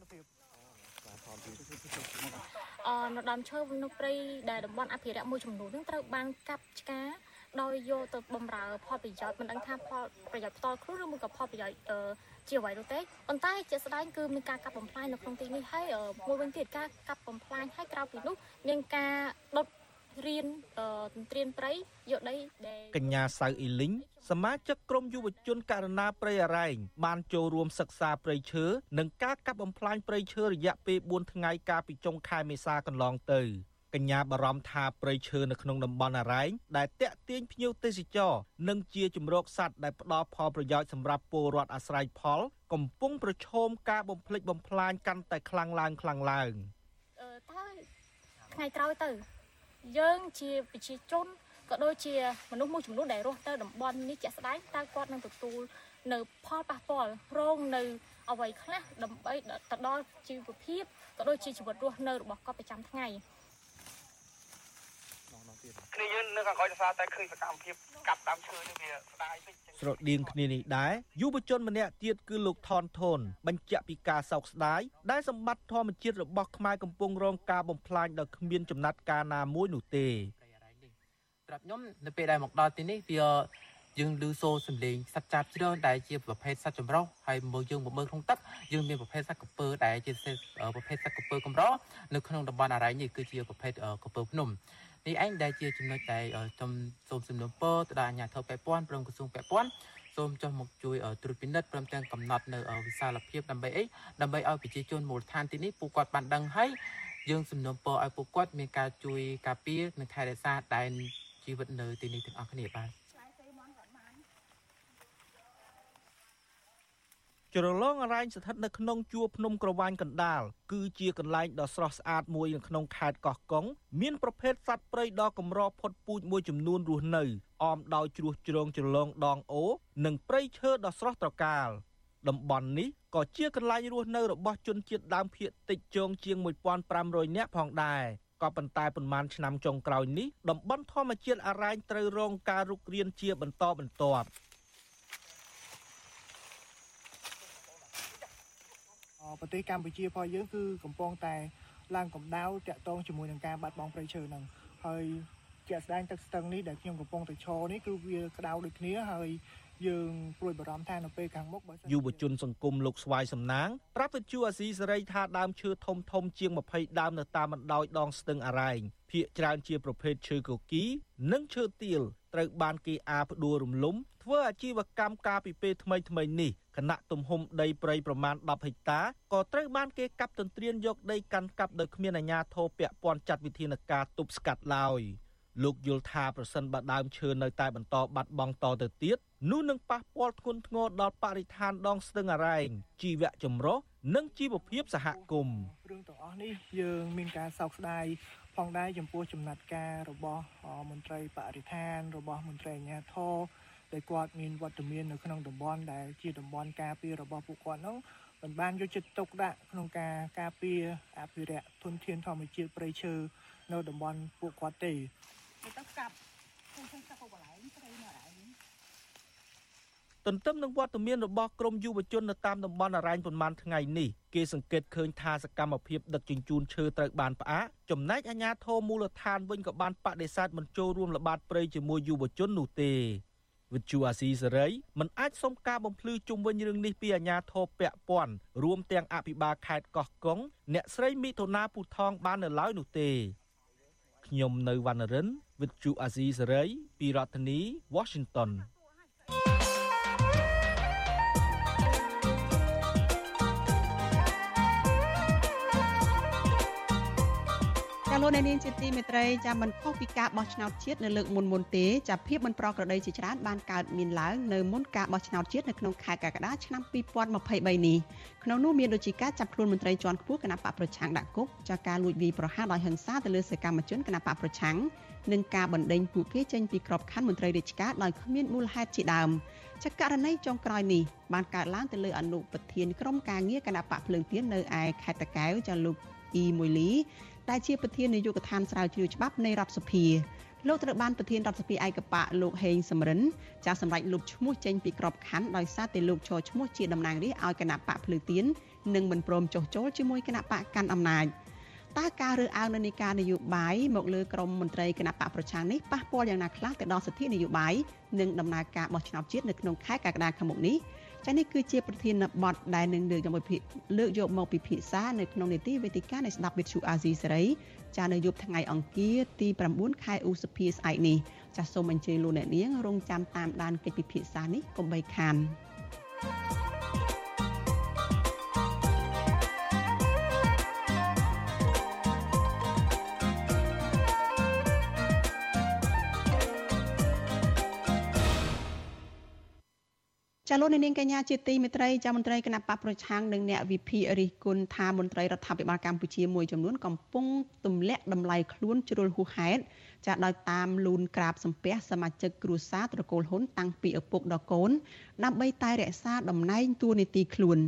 នៅដើមឈើនៅព្រៃដែលតំបន់អភិរក្សមួយចំនួននឹងត្រូវបានកាប់ឆ្ការដោយយកទៅបំរើផលប្រយោជន៍មិនដឹងថាផលប្រយោជន៍ផ្ទាល់ខ្លួនឬមួយក៏ផលប្រយោជន៍ជាអ្វីនោះទេប៉ុន្តែជាស្ដែងគឺមានការកាប់បំផ្លាញនៅក្នុងទីនេះហើយមួយវិញទៀតការកាប់បំផ្លាញហើយក្រៅពីនោះមានការដុត រៀនទន្ទ្រានព្រៃយកដីដែលកញ្ញាសៅអ៊ីលីងសមាជិកក្រុមយុវជនករណីព្រៃអរ៉ែងបានចូលរួមសិក្សាព្រៃឈើនិងការកាប់បំផ្លាញព្រៃឈើរយៈពេល4ថ្ងៃកាលពីចុងខែមេសាកន្លងទៅកញ្ញាបារម្ភថាព្រៃឈើនៅក្នុងតំបន់អរ៉ែងដែលតាក់ទាញភ្ញៀវទេសចរនិងជាជំរកសត្វដែលផ្ដល់ផលប្រយោជន៍សម្រាប់ពលរដ្ឋអាស្រ័យផល កំពុងប្រឈមការបំផ្លិចបំផ្លាញកាន់តែខ្លាំងឡើងខ្លាំងឡើងអឺតើថ្ងៃក្រោយទៅ យើងជាប្រជាជនក៏ដូចជាមនុស្សមួយចំនួនដែលរស់ទៅតំបន់នេះជាក់ស្ដែងតើគាត់នឹងទទួលនៅផលប៉ះពាល់រងនៅអ្វីខ្លះដើម្បីទៅដល់ជីវភាពក៏ដូចជាជីវិតរស់នៅរបស់គាត់ប្រចាំថ្ងៃ គ្នាយើងនៅខាងក្រោយដោយសារតែឃើញសកម្មភាពកាប់ដើមឈើនេះវាស្ដាយពេកស្រដៀងគ្នានេះដែរយុវជនម្នាក់ទៀតគឺលោកថនថនបញ្ជាក់ពីការសោកស្ដាយដែលសម្បត្តិធម្មជាតិរបស់ខ្មែរកំពុងរងការបំផ្លាញដោយគ្មានចំណាត់ការណាមួយនោះទេត្រាប់ខ្ញុំនៅពេលដែលមកដល់ទីនេះវាយើងឮសូរសំឡេងសត្វចាបច្រើនដែលជាប្រភេទសត្វចម្រុះហើយមើលយើងមកមើលក្នុងទឹកយើងមានប្រភេទសត្វកពើដែលជាប្រភេទសត្វកពើកម្រនៅក្នុងតំបន់អរ៉ៃនេះគឺជាប្រភេទកពើភ្នំ នេះឯងដែលជាចំណុចដែលខ្ញុំសូមសំណូមពរទៅដល់អាជ្ញាធរពាក់ព័ន្ធព្រមក្រសួងពាក់ព័ន្ធសូមចុះមកជួយត្រួតពិនិត្យព្រមទាំងកំណត់នៅវិសាលភាពដើម្បីអីដើម្បីឲ្យប្រជាជនមូលដ្ឋានទីនេះពួកគាត់បានដឹងហើយយើងសំណូមពរឲ្យពួកគាត់មានការជួយការពារនិងថែរក្សាដែនជីវិតនៅទីនេះទាំងអស់គ្នាបាទ ជ្រលងអរ៉ែងស្ថិតនៅក្នុងជួរភ្នំក្រវាញកណ្ដាលគឺជាកន្លែងដ៏ស្រស់ស្អាតមួយនៅក្នុងខេត្តកោះកុងមានប្រភេទសត្វព្រៃដ៏កម្រផុតពូជមួយចំនួនរស់នៅអមដោយជ្រោះជ្រងជ្រលងដងអូនិងព្រៃឈើដ៏ស្រស់ត្រកាលតំបន់នេះក៏ជាកន្លែងរស់នៅរបស់ជនជាតិដើមភាគតិចជងជាង1500នាក់ផងដែរក៏ប៉ុន្តែប្រមាណឆ្នាំចុងក្រោយនេះតំបន់ធម្មជាតិអរ៉ែងត្រូវរងការរុករានជាបន្តបន្ទាប់ ប្រទេសកម្ពុជារបស់យើងគឺកំពុងតែឡើងកម្ដៅតាក់ទងជាមួយនឹងការបាត់បង់ព្រៃឈើហ្នឹងហើយជាក់ស្ដែងទឹកស្ទឹងនេះដែលខ្ញុំកំពុងតែឈរនេះគឺវាក្តៅដូចគ្នាហើយយើងព្រួយបារម្ភថានៅពេលខាងមុខបើយុវជនសង្គមលោកស្វាយសំណាងប្រាប់វិទ្យុអាស៊ីសេរីថាដើមឈើធំធំជាង20ដើមនៅតាមបណ្ដោយដងស្ទឹងអរ៉ែងភាគច្រើនជាប្រភេទឈើកគីនិងឈើទាល ត្រូវបានគេអាផ្ដួលរំលំធ្វើអាជីវកម្មការពីពេលថ្មីថ្មីនេះគណៈទំហំដីព្រៃប្រមាណ10ហិកតាក៏ត្រូវបានគេកាប់ទន្ទ្រានយកដីកាន់កាប់ដោយគ្មានអាជ្ញាធរពាក់ព័ន្ធចាត់វិធានការទប់ស្កាត់ឡើយលោកយល់ថាប្រសិនបើដើមឈើនៅតែបន្តបាត់បង់តទៅទៀតនោះនឹងប៉ះពាល់ធ្ងន់ធ្ងរដល់បរិស្ថានដងស្ទឹងអរ៉ែងជីវៈចម្រុះនិងជីវភាពសហគមន៍រឿងទាំងអស់នេះយើងមានការសោកស្ដាយ ផងដែរចំពោះចំណាត់ការរបស់មន្ត្រីបរិស្ថាន របស់មន្ត្រីអាជ្ញាធរដែលគាត់មានវត្តមាននៅក្នុងតំបន់ដែលជាតំបន់ការពាររបស់ពួកគាត់នោះមិនបានយកចិត្តទុកដាក់ក្នុងការការពារអភិរក្សធនធានធម្មជាតិព្រៃឈើនៅតំបន់ពួកគាត់ទេទៅកាប់ឃើញកាប់កន្លែងព្រៃនៅអរ៉ែង ទន្ទឹមនឹងវត្តមានរបស់ក្រមយុវជននៅតាមតំបន់អរ៉ែងប៉ុន្មានថ្ងៃនេះគេសង្កេតឃើញថាសកម្មភាពដឹកជញ្ជូនឈើត្រូវបានផ្អាកចំណែកអាជ្ញាធរមូលដ្ឋានវិញក៏បានបដិសេធមិនចូលរួមល្បាតព្រៃជាមួយយុវជននោះទេវិទ្យុអាស៊ីសេរីមិនអាចសុំការបំភ្លឺជុំវិញរឿងនេះពីអាជ្ញាធរពាក់ព័ន្ធរួមទាំងអភិបាលខេត្តកោះកុងអ្នកស្រីមិថុនាពូថងបាននៅឡើយនោះទេខ្ញុំនៅវណ្ណរិន with Chu Azizi Saray ពីរដ្ឋធានី Washington ា លោកអ្នកនាងជាទីមេត្រីចាំមិនខុសពីការបោះឆ្នោតជាតិនៅលើកមុនមុនទេចាភាពមិនប្រក្រតីជាច្រើនបានកើតមានឡើងនៅមុនការបោះឆ្នោតជាតិនៅក្នុងខែកក្កដាឆ្នាំ2023នេះក្នុងនោះមានដូចជាការចាប់ខ្លួនមន្ត្រីជាន់ខ្ពស់គណៈបកប្រឆាំងដាក់គុកចាការលួចវាយប្រហារដោយហិង្សាទៅលើសកម្មជនគណៈបកប្រឆាំងនិងការបណ្តេញពួកគេចេញពីក្របខ័ណ្ឌមន្ត្រីរាជការដោយគ្មានមូលហេតុជាដើមចាករណីចុងក្រោយនេះបានកើតឡើងទៅលើអនុប្រធានក្រុមការងារគណៈបកភ្លើងទៀននៅឯខេត្តតាកែវចាលោកអ៊ីមួយលី ដែលជាប្រធាននាយកដ្ឋានស្រាវជ្រាវច្បាប់នៃរដ្ឋសភាលោកត្រូវបានប្រធានរដ្ឋសភាឯកបកលោកហេងសំរិនចាស់សម្ដេចលុបឈ្មោះចេញពីក្របខ័ណ្ឌដោយសារតែលោកឈរឈ្មោះជាតំណាងរាស្ត្រឲ្យគណៈបកភ្លឺទៀននិងមិនព្រមចុះចូលជាមួយគណៈបកកាន់អំណាចតើការរើសអើងនៅនៃការនយោបាយមកលើក្រមមន្ត្រីគណៈបកប្រឆាំងនេះប៉ះពាល់យ៉ាងណាខ្លះទៅដល់សិទ្ធិនយោបាយនិងដំណើរការបោះឆ្នោតជាតិនៅក្នុងខែកក្កដាខាងមុខនេះ ចានេះគឺជាប្រធានបទដែលនឹងលើកយកមកលើកយកមកពិភាក្សានៅក្នុងនីតិវេទិកានៃស្ដាប់វិទ្យុអាស៊ីសេរីចានៅយប់ថ្ងៃអង្គារទី9ខែឧសភាស្អែកនេះចាសូមអញ្ជើញលោកអ្នកនាងរងចាំតាមដានកិច្ចពិភាក្សានេះកុំបីខាន thank you ចាលោកនាងកញ្ញាជាទីមេត្រីចាមន្ត្រីគណៈបកប្រឆាំងនិងអ្នកវិភាគរិះគន់ថាមន្ត្រីរដ្ឋាភិបាលកម្ពុជាមួយចំនួនកំពុងទម្លាក់តម្លៃខ្លួនជ្រុលហួសហេតុចាដោយតាមលូនក្រាបសំពះសមាជិកគ្រួសារត្រកូលហ៊ុនតាំងពីឪពុកដល់កូនដើម្បីតែរក្សាតំណែងតួនាទីខ្លួន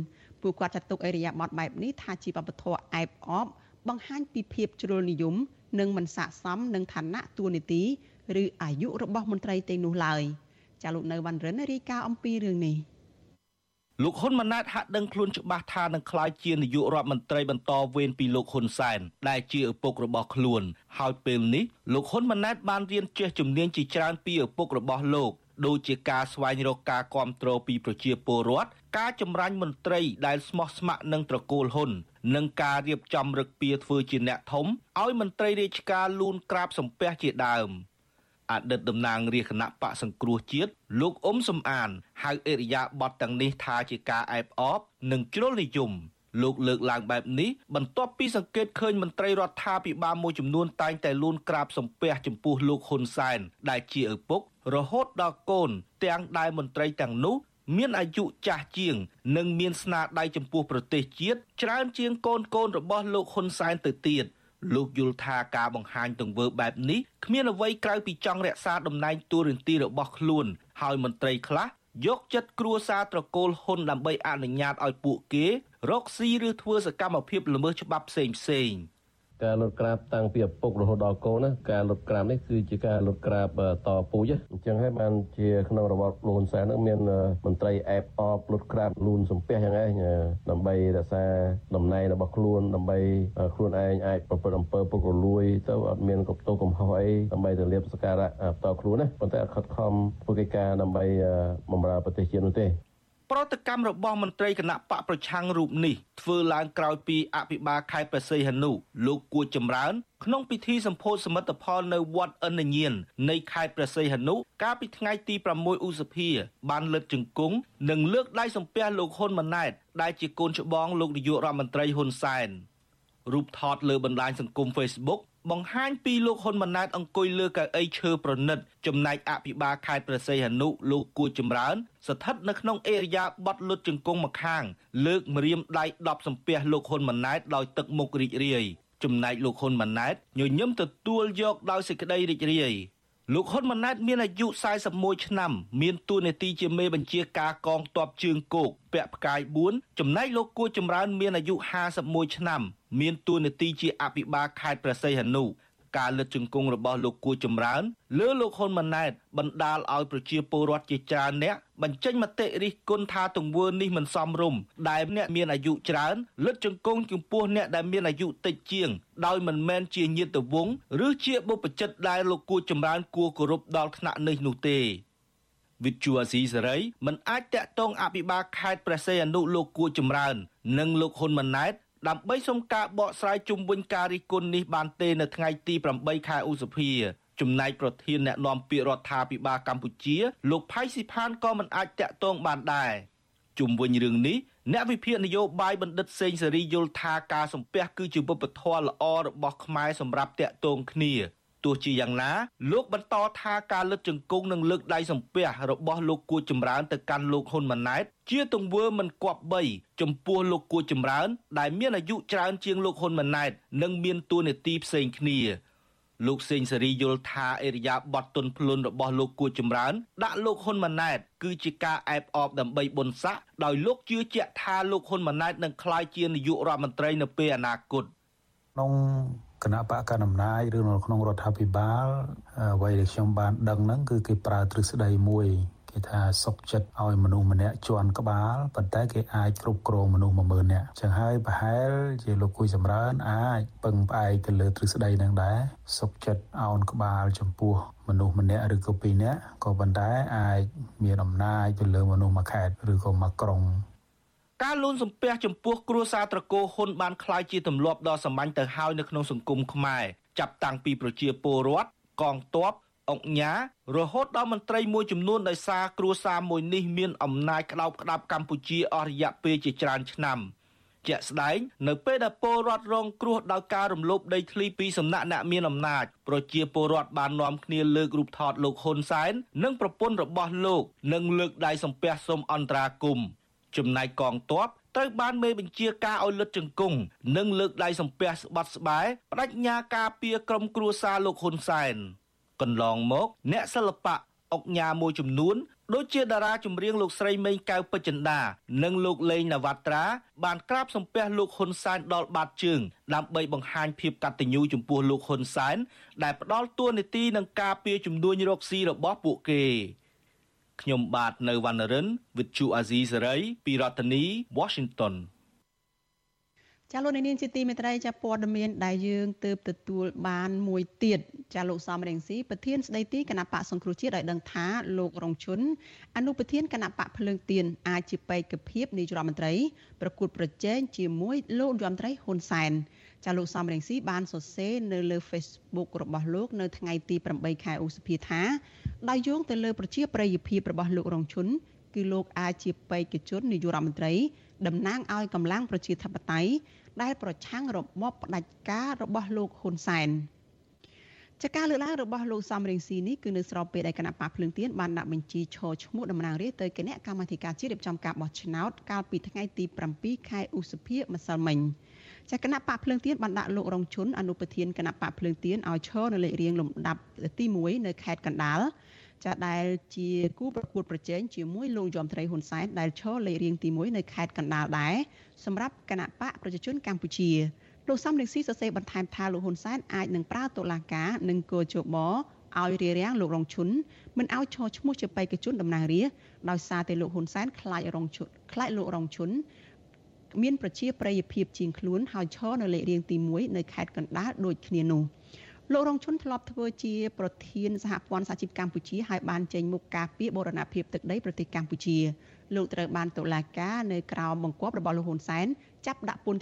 ពួកគាត់ចាត់ទុកអរិយាប័ត្របែបនេះថាជាបពធអែបអបបង្ហាញពីភាពជ្រុលនិយមនិងមិនស័ក្តិសមនឹងឋានៈតួនាទី ឬអាយុរបស់មន្ត្រីទាំងនោះឡើយ។ ចាលោកនៅវ៉ាន់រិនរាយការណ៍អំពីរឿងនេះលោកហ៊ុនម៉ាណែតហាក់ដឹងខ្លួនច្បាស់ថានឹងក្លាយជានាយករដ្ឋមន្ត្រីបន្តវេនពីលោកហ៊ុនសែនដែលជាឪពុករបស់ខ្លួន ហើយពេលនេះលោកហ៊ុនម៉ាណែតបានរៀនចេះជំនាញជាច្រើនពីឪពុករបស់លោកដូចជាការស្វែងរកការគ្រប់គ្រងពីប្រជាពលរដ្ឋការចម្រាញ់មន្ត្រីដែលស្មោះស្ម័គ្រនឹងត្រកូលហ៊ុននិងការរៀបចំរឹកពីធ្វើជាអ្នកធំឲ្យមន្ត្រីរាជការលូនក្រាបសំពះជាដើម។ អតីតតំណាងរាជគណៈបកសង្គ្រោះជាតិលោកអ៊ុំសំអានហៅអេរិយាប័តទាំងនេះថាជាការអែបអបនិងជ្រុលនិយមលោកលើកឡើងបែបនេះបន្ទាប់ពីសង្កេតឃើញមន្ត្រីរដ្ឋាភិបាលមួយចំនួនតែងតែលួនក្រាបសំពះចំពោះលោកហ៊ុនសែនដែលជាឪពុករហូតដល់កូន ទាំងដែលមន្ត្រីទាំងនោះមានអាយុចាស់ជាង និងមានស្នាដៃចំពោះប្រទេសជាតិច្រើនជាងកូនកូនរបស់លោកហ៊ុនសែនទៅទៀត លោកយល់ថាការបង្ហាញទង្វើបែបនេះគ្មានអ្វីក្រៅពីចង់រក្សាតំណែងតួនាទីរបស់ខ្លួន ហើយមន្ត្រីខ្លះយកចិត្តគ្រួសារត្រកូលហ៊ុនដើម្បីអនុញ្ញាតឲ្យពួកគេរកស៊ីឬធ្វើសកម្មភាពល្មើសច្បាប់ផ្សេងផ្សេងៗ ការលុតក្រាបតាំងពីឪពុករហូតដល់កូនណាការលុតក្រាបនេះគឺជាការលុតក្រាបតពូជអញ្ចឹងហើយបានជាក្នុងរបបលោកហ៊ុនសែននឹងមានមន្ត្រីអែបអបលុតក្រាបលូនសំពះយ៉ាងឯងដើម្បីរក្សាតំណែងរបស់ខ្លួនដើម្បីខ្លួនឯងអាចប្រព្រឹត្តអំពើពុករលួយទៅអត់មានកុបតោកំហុសអីដើម្បីទៅលៀបសក្ការៈបន្តខ្លួនណាប៉ុន្តែអត់ខិតខំធ្វើកិច្ចការដើម្បីបម្រើប្រទេសជាតិនោះទេ ប្រតិកម្មរបស់មន្ត្រីគណៈបកប្រឆាំងរូបនេះធ្វើឡើងក្រោយពីអភិបាលខេត្តព្រះសីហនុលោកគួចចម្រើន ក្នុងពិធីសម្ពោធសមិទ្ធផលនៅវត្តអិនញៀននៃខេត្តព្រះសីហនុកាលពីថ្ងៃទី6ឧសភាបានលើកជង្គង់និងលើកដៃសំពះលោកហ៊ុនម៉ាណែតដែលជាកូនច្បងលោកនាយករដ្ឋមន្ត្រីហ៊ុនសែនរូបថតលើបណ្ដាញសង្គម Facebook បង្ហាញពីលោកហ៊ុនម៉ាណែតអង្គុយលើកៅអីឈើប្រណិត ចំណែកអភិបាលខេត្តព្រះសីហនុលោកគួចចម្រើន ស្ថិតនៅក្នុងអេរយាបត់លុតជង្គង់ម្ខាង លើកម្រាមដៃ10សំពះលោកហ៊ុនម៉ាណែតដោយទឹកមុខរីករាយចំណែកលោកហ៊ុនម៉ាណែតញញឹមទទួលយកដោយសេចក្តីរីករាយ លោកហ៊ុនម៉ាណែតមានអាយុ41ឆ្នាំមានតួនាទីជាមេបញ្ជាការកងទ័ពជើងគោកពាក់ផ្កាយ4ចំណែកលោកគួចម្រើនមានអាយុ51ឆ្នាំមានតួនាទីជាអភិបាលខេត្តព្រះសីហនុ ការលើកជង្គង់របស់លោកគួចម្រើនលើលោកហ៊ុនម៉ាណែតបណ្ដាលឲ្យប្រជាពលរដ្ឋជាច្រើនអ្នកបញ្ចេញមតិរិះគន់ថាទង្វើនេះមិនសមរម្យដែលអ្នកមានអាយុច្រើនលើកជង្គង់ចំពោះអ្នកដែលមានអាយុតិចជាង ដោយមិនមែនជាញាតិវង្សឬជាបុព្វជិតដែលលោកគួចម្រើនគួរគោរពដល់ថ្នាក់នេះនោះទេវិទ្យុអាស៊ីសេរីមិនអាចតាក់ទងអភិបាលខេត្តព្រះសីហនុលោកគួចម្រើន និងលោកហ៊ុនម៉ាណែត ដើម្បីសុំការបកស្រាយជុំវិញការរិះគន់នេះបានទេនៅថ្ងៃទី8ខែឧសភាចំណែកប្រធានអ្នកណែនាំពាក្យរដ្ឋាភិបាលកម្ពុជា លោកផៃស៊ីផានក៏មិនអាចតាក់ទងបានដែរជុំវិញរឿងនេះអ្នកវិភាគនយោបាយបណ្ឌិតសេងសេរីយល់ថាការសំពះគឺជាវប្បធម៌ល្អរបស់ខ្មែរសម្រាប់តាក់ទងគ្នាទោះ ជាយ៉ាងណាលោកបន្តថាការលើកជង្គង់និងលើកដៃសំពះរបស់លោកគួចចម្រើនទៅកាន់លោកហ៊ុនម៉ាណែតជាទង្វើមិនគប្បីចំពោះលោកគួចចម្រើន ដែលមានអាយុច្រើនជាងលោកហ៊ុនម៉ាណែត និងមានតួនាទីផ្សេងគ្នាលោកសេងសេរីយល់ថាអេរយាប័តទុនភ្លុនរបស់លោកគួចចម្រើន ដាក់លោកហ៊ុនម៉ាណែត គឺជាការអែបអបដើម្បីបុណ្យស័ក្តិដោយលោកជឿជាក់ថាលោកហ៊ុនម៉ាណែតនឹងក្លាយជានាយករដ្ឋមន្ត្រីនៅពេលអនាគតក្នុង គណៈបកកណ្ដាលអំណាចឬនៅក្នុងរដ្ឋាភិបាលអ្វីដែលខ្ញុំបានដឹងហ្នឹងគឺគេប្រើទ្រឹស្ដីមួយគេថាសុកចិត្តឲ្យមនុស្សម្នាក់ជន់ក្បាលប៉ុន្តែគេអាចគ្រប់គ្រងមនុស្ស10000នាក់ចឹងហើយប្រហែលជាលោកគួយសម្រើនអាចពឹងផ្អែកទៅលើទ្រឹស្ដីនឹងដែរសុកចិត្តអោនក្បាលចំពោះមនុស្សម្នាក់ឬក៏ពីរនាក់ក៏ប៉ុន្តែអាចមានអំណាចទៅលើមនុស្សមួយខេត្តឬក៏មួយក្រុង ការលូនសំពះចំពោះគ្រួសារត្រកូលហ៊ុនបានคล้ายជាទម្លាប់ដ៏សាមញ្ញទៅហើយនៅក្នុងសង្គមខ្មែរចាប់តាំងពីប្រជាពលរដ្ឋកងទ័ពអង្គញារហូតដល់មន្ត្រីមួយចំនួនដោយសារគ្រួសារមួយនេះមានអំណាចក្តោបក្តាប់កម្ពុជាអស់រយៈពេលជាច្រើនឆ្នាំជាក់ស្ដែងនៅពេលដែលពលរដ្ឋរងគ្រោះដោយការរំលោភដីធ្លីពីសំណាក់អ្នកមានអំណាចប្រជាពលរដ្ឋបាននាំគ្នាលើករូបថតលោកហ៊ុនសែននិងប្រពន្ធរបស់លោកនិងលើកដៃសំពះសូមអន្តរាគមន៍ ចំណែកកងទ័ពត្រូវបានមេបញ្ជាការឲ្យលុតជង្គង់និងលើកដៃសំពះស្បាត់ស្បែកបដិញ្ញាការពារក្រុមគ្រួសារលោកហ៊ុនសែនកន្លងមក អ្នកសិល្បៈអុកញ៉ាមួយចំនួនដូចជាតារាចម្រៀងលោកស្រីមេងកៅពេជ្រចិន្តានិងលោកលេងនវត្រាបានក្រាបសំពះលោកហ៊ុនសែនដល់បាតជើងដើម្បីបង្ហាញភាពកតញ្ញូចំពោះលោកហ៊ុនសែនដែលផ្ដល់តួនាទីនឹងការពារជំនួញរកស៊ីរបស់ពួកគេ ខ្ញុំបាទនៅវណ្ណរិន With Chu Azizi Saray ពីរដ្ឋធានី Washington ចាលោកនាងជាទីមេត្រីចាព័ត៌មានដែលយើងទើបទទួលបានមួយទៀតចាលោកសំរងស៊ីប្រធានស្ដីទីគណៈបកសង្គ្រោះជាតិឲ្យដឹងថាលោករងឈុនអនុប្រធានគណៈបកភ្លើងទៀនអាចជាបេក្ខភាពនាយរដ្ឋមន្ត្រីប្រគួតប្រជែងជាមួយលោករដ្ឋមន្ត្រីហ៊ុនសែន ចាលោកសំរងស៊ីបានសរសេរនៅលើ Facebook របស់លោកនៅថ្ងៃទី8ខែឧសភាថាដោយយោងទៅលើប្រជាប្រិយភាពរបស់លោករងឈុនគឺលោកអាចជាបេក្ខជននាយករដ្ឋមន្ត្រីតំណាងឲ្យកម្លាំងប្រជាធិបតេយ្យដែលប្រឆាំងរបបផ្ដាច់ការរបស់លោកហ៊ុនសែនចាការលើកឡើងរបស់លោកសំរៀងស៊ីនេះគឺនៅស្របពេលដែលគណៈបកភ្លើងទៀនបានដាក់បញ្ជីឈរឈ្មោះតំណាងរាស្ត្រទៅគណៈកម្មាធិការជាតិរៀបចំការបោះឆ្នោតកាលពីថ្ងៃទី7ខែឧសភាម្សិលមិញ ចាគណៈបកភ្លើងទៀនបានដាក់លោករងជុនអនុប្រធានគណៈបកភ្លើងទៀនឲ្យឈរនៅលេខរៀងលំដាប់ទី1នៅខេត្តកណ្ដាលចាដែលជាគូប្រកួតប្រជែងជាមួយលោកយមត្រីហ៊ុនសែនដែលឈរលេខរៀងទី1នៅខេត្តកណ្ដាលដែរសម្រាប់គណៈបកប្រជាជនកម្ពុជាលោកសំរងស៊ីសរសេរបន្ថែមថាលោកហ៊ុនសែនអាចនឹងប្រើតុលាការនិងគោជបឲ្យរារាំងលោករងឈុនមិនឲ្យឈរឈ្មោះជាបេក្ខជនតំណាងរាស្ត្រដោយសារតែលោកហ៊ុនសែនខ្លាចរងឈុនខ្លាចលោករងឈុន មានប្រជាប្រិយភាពជាងខ្លួនហើយឈរនៅលេខរៀងទី1នៅខេត្តកណ្ដាលដូចគ្នានោះលោករងឈុនធ្លាប់ធ្វើជាប្រធានសហព័ន្ធសហជីពកម្ពុជាហើយបានចេញមុខការពីបូរណភាពទឹកដីប្រទេសកម្ពុជាលោកត្រូវបានតុលាការនៅក្រោមបង្គាប់របស់លោកហ៊ុនសែនចាប់ដាក់ពន្ធ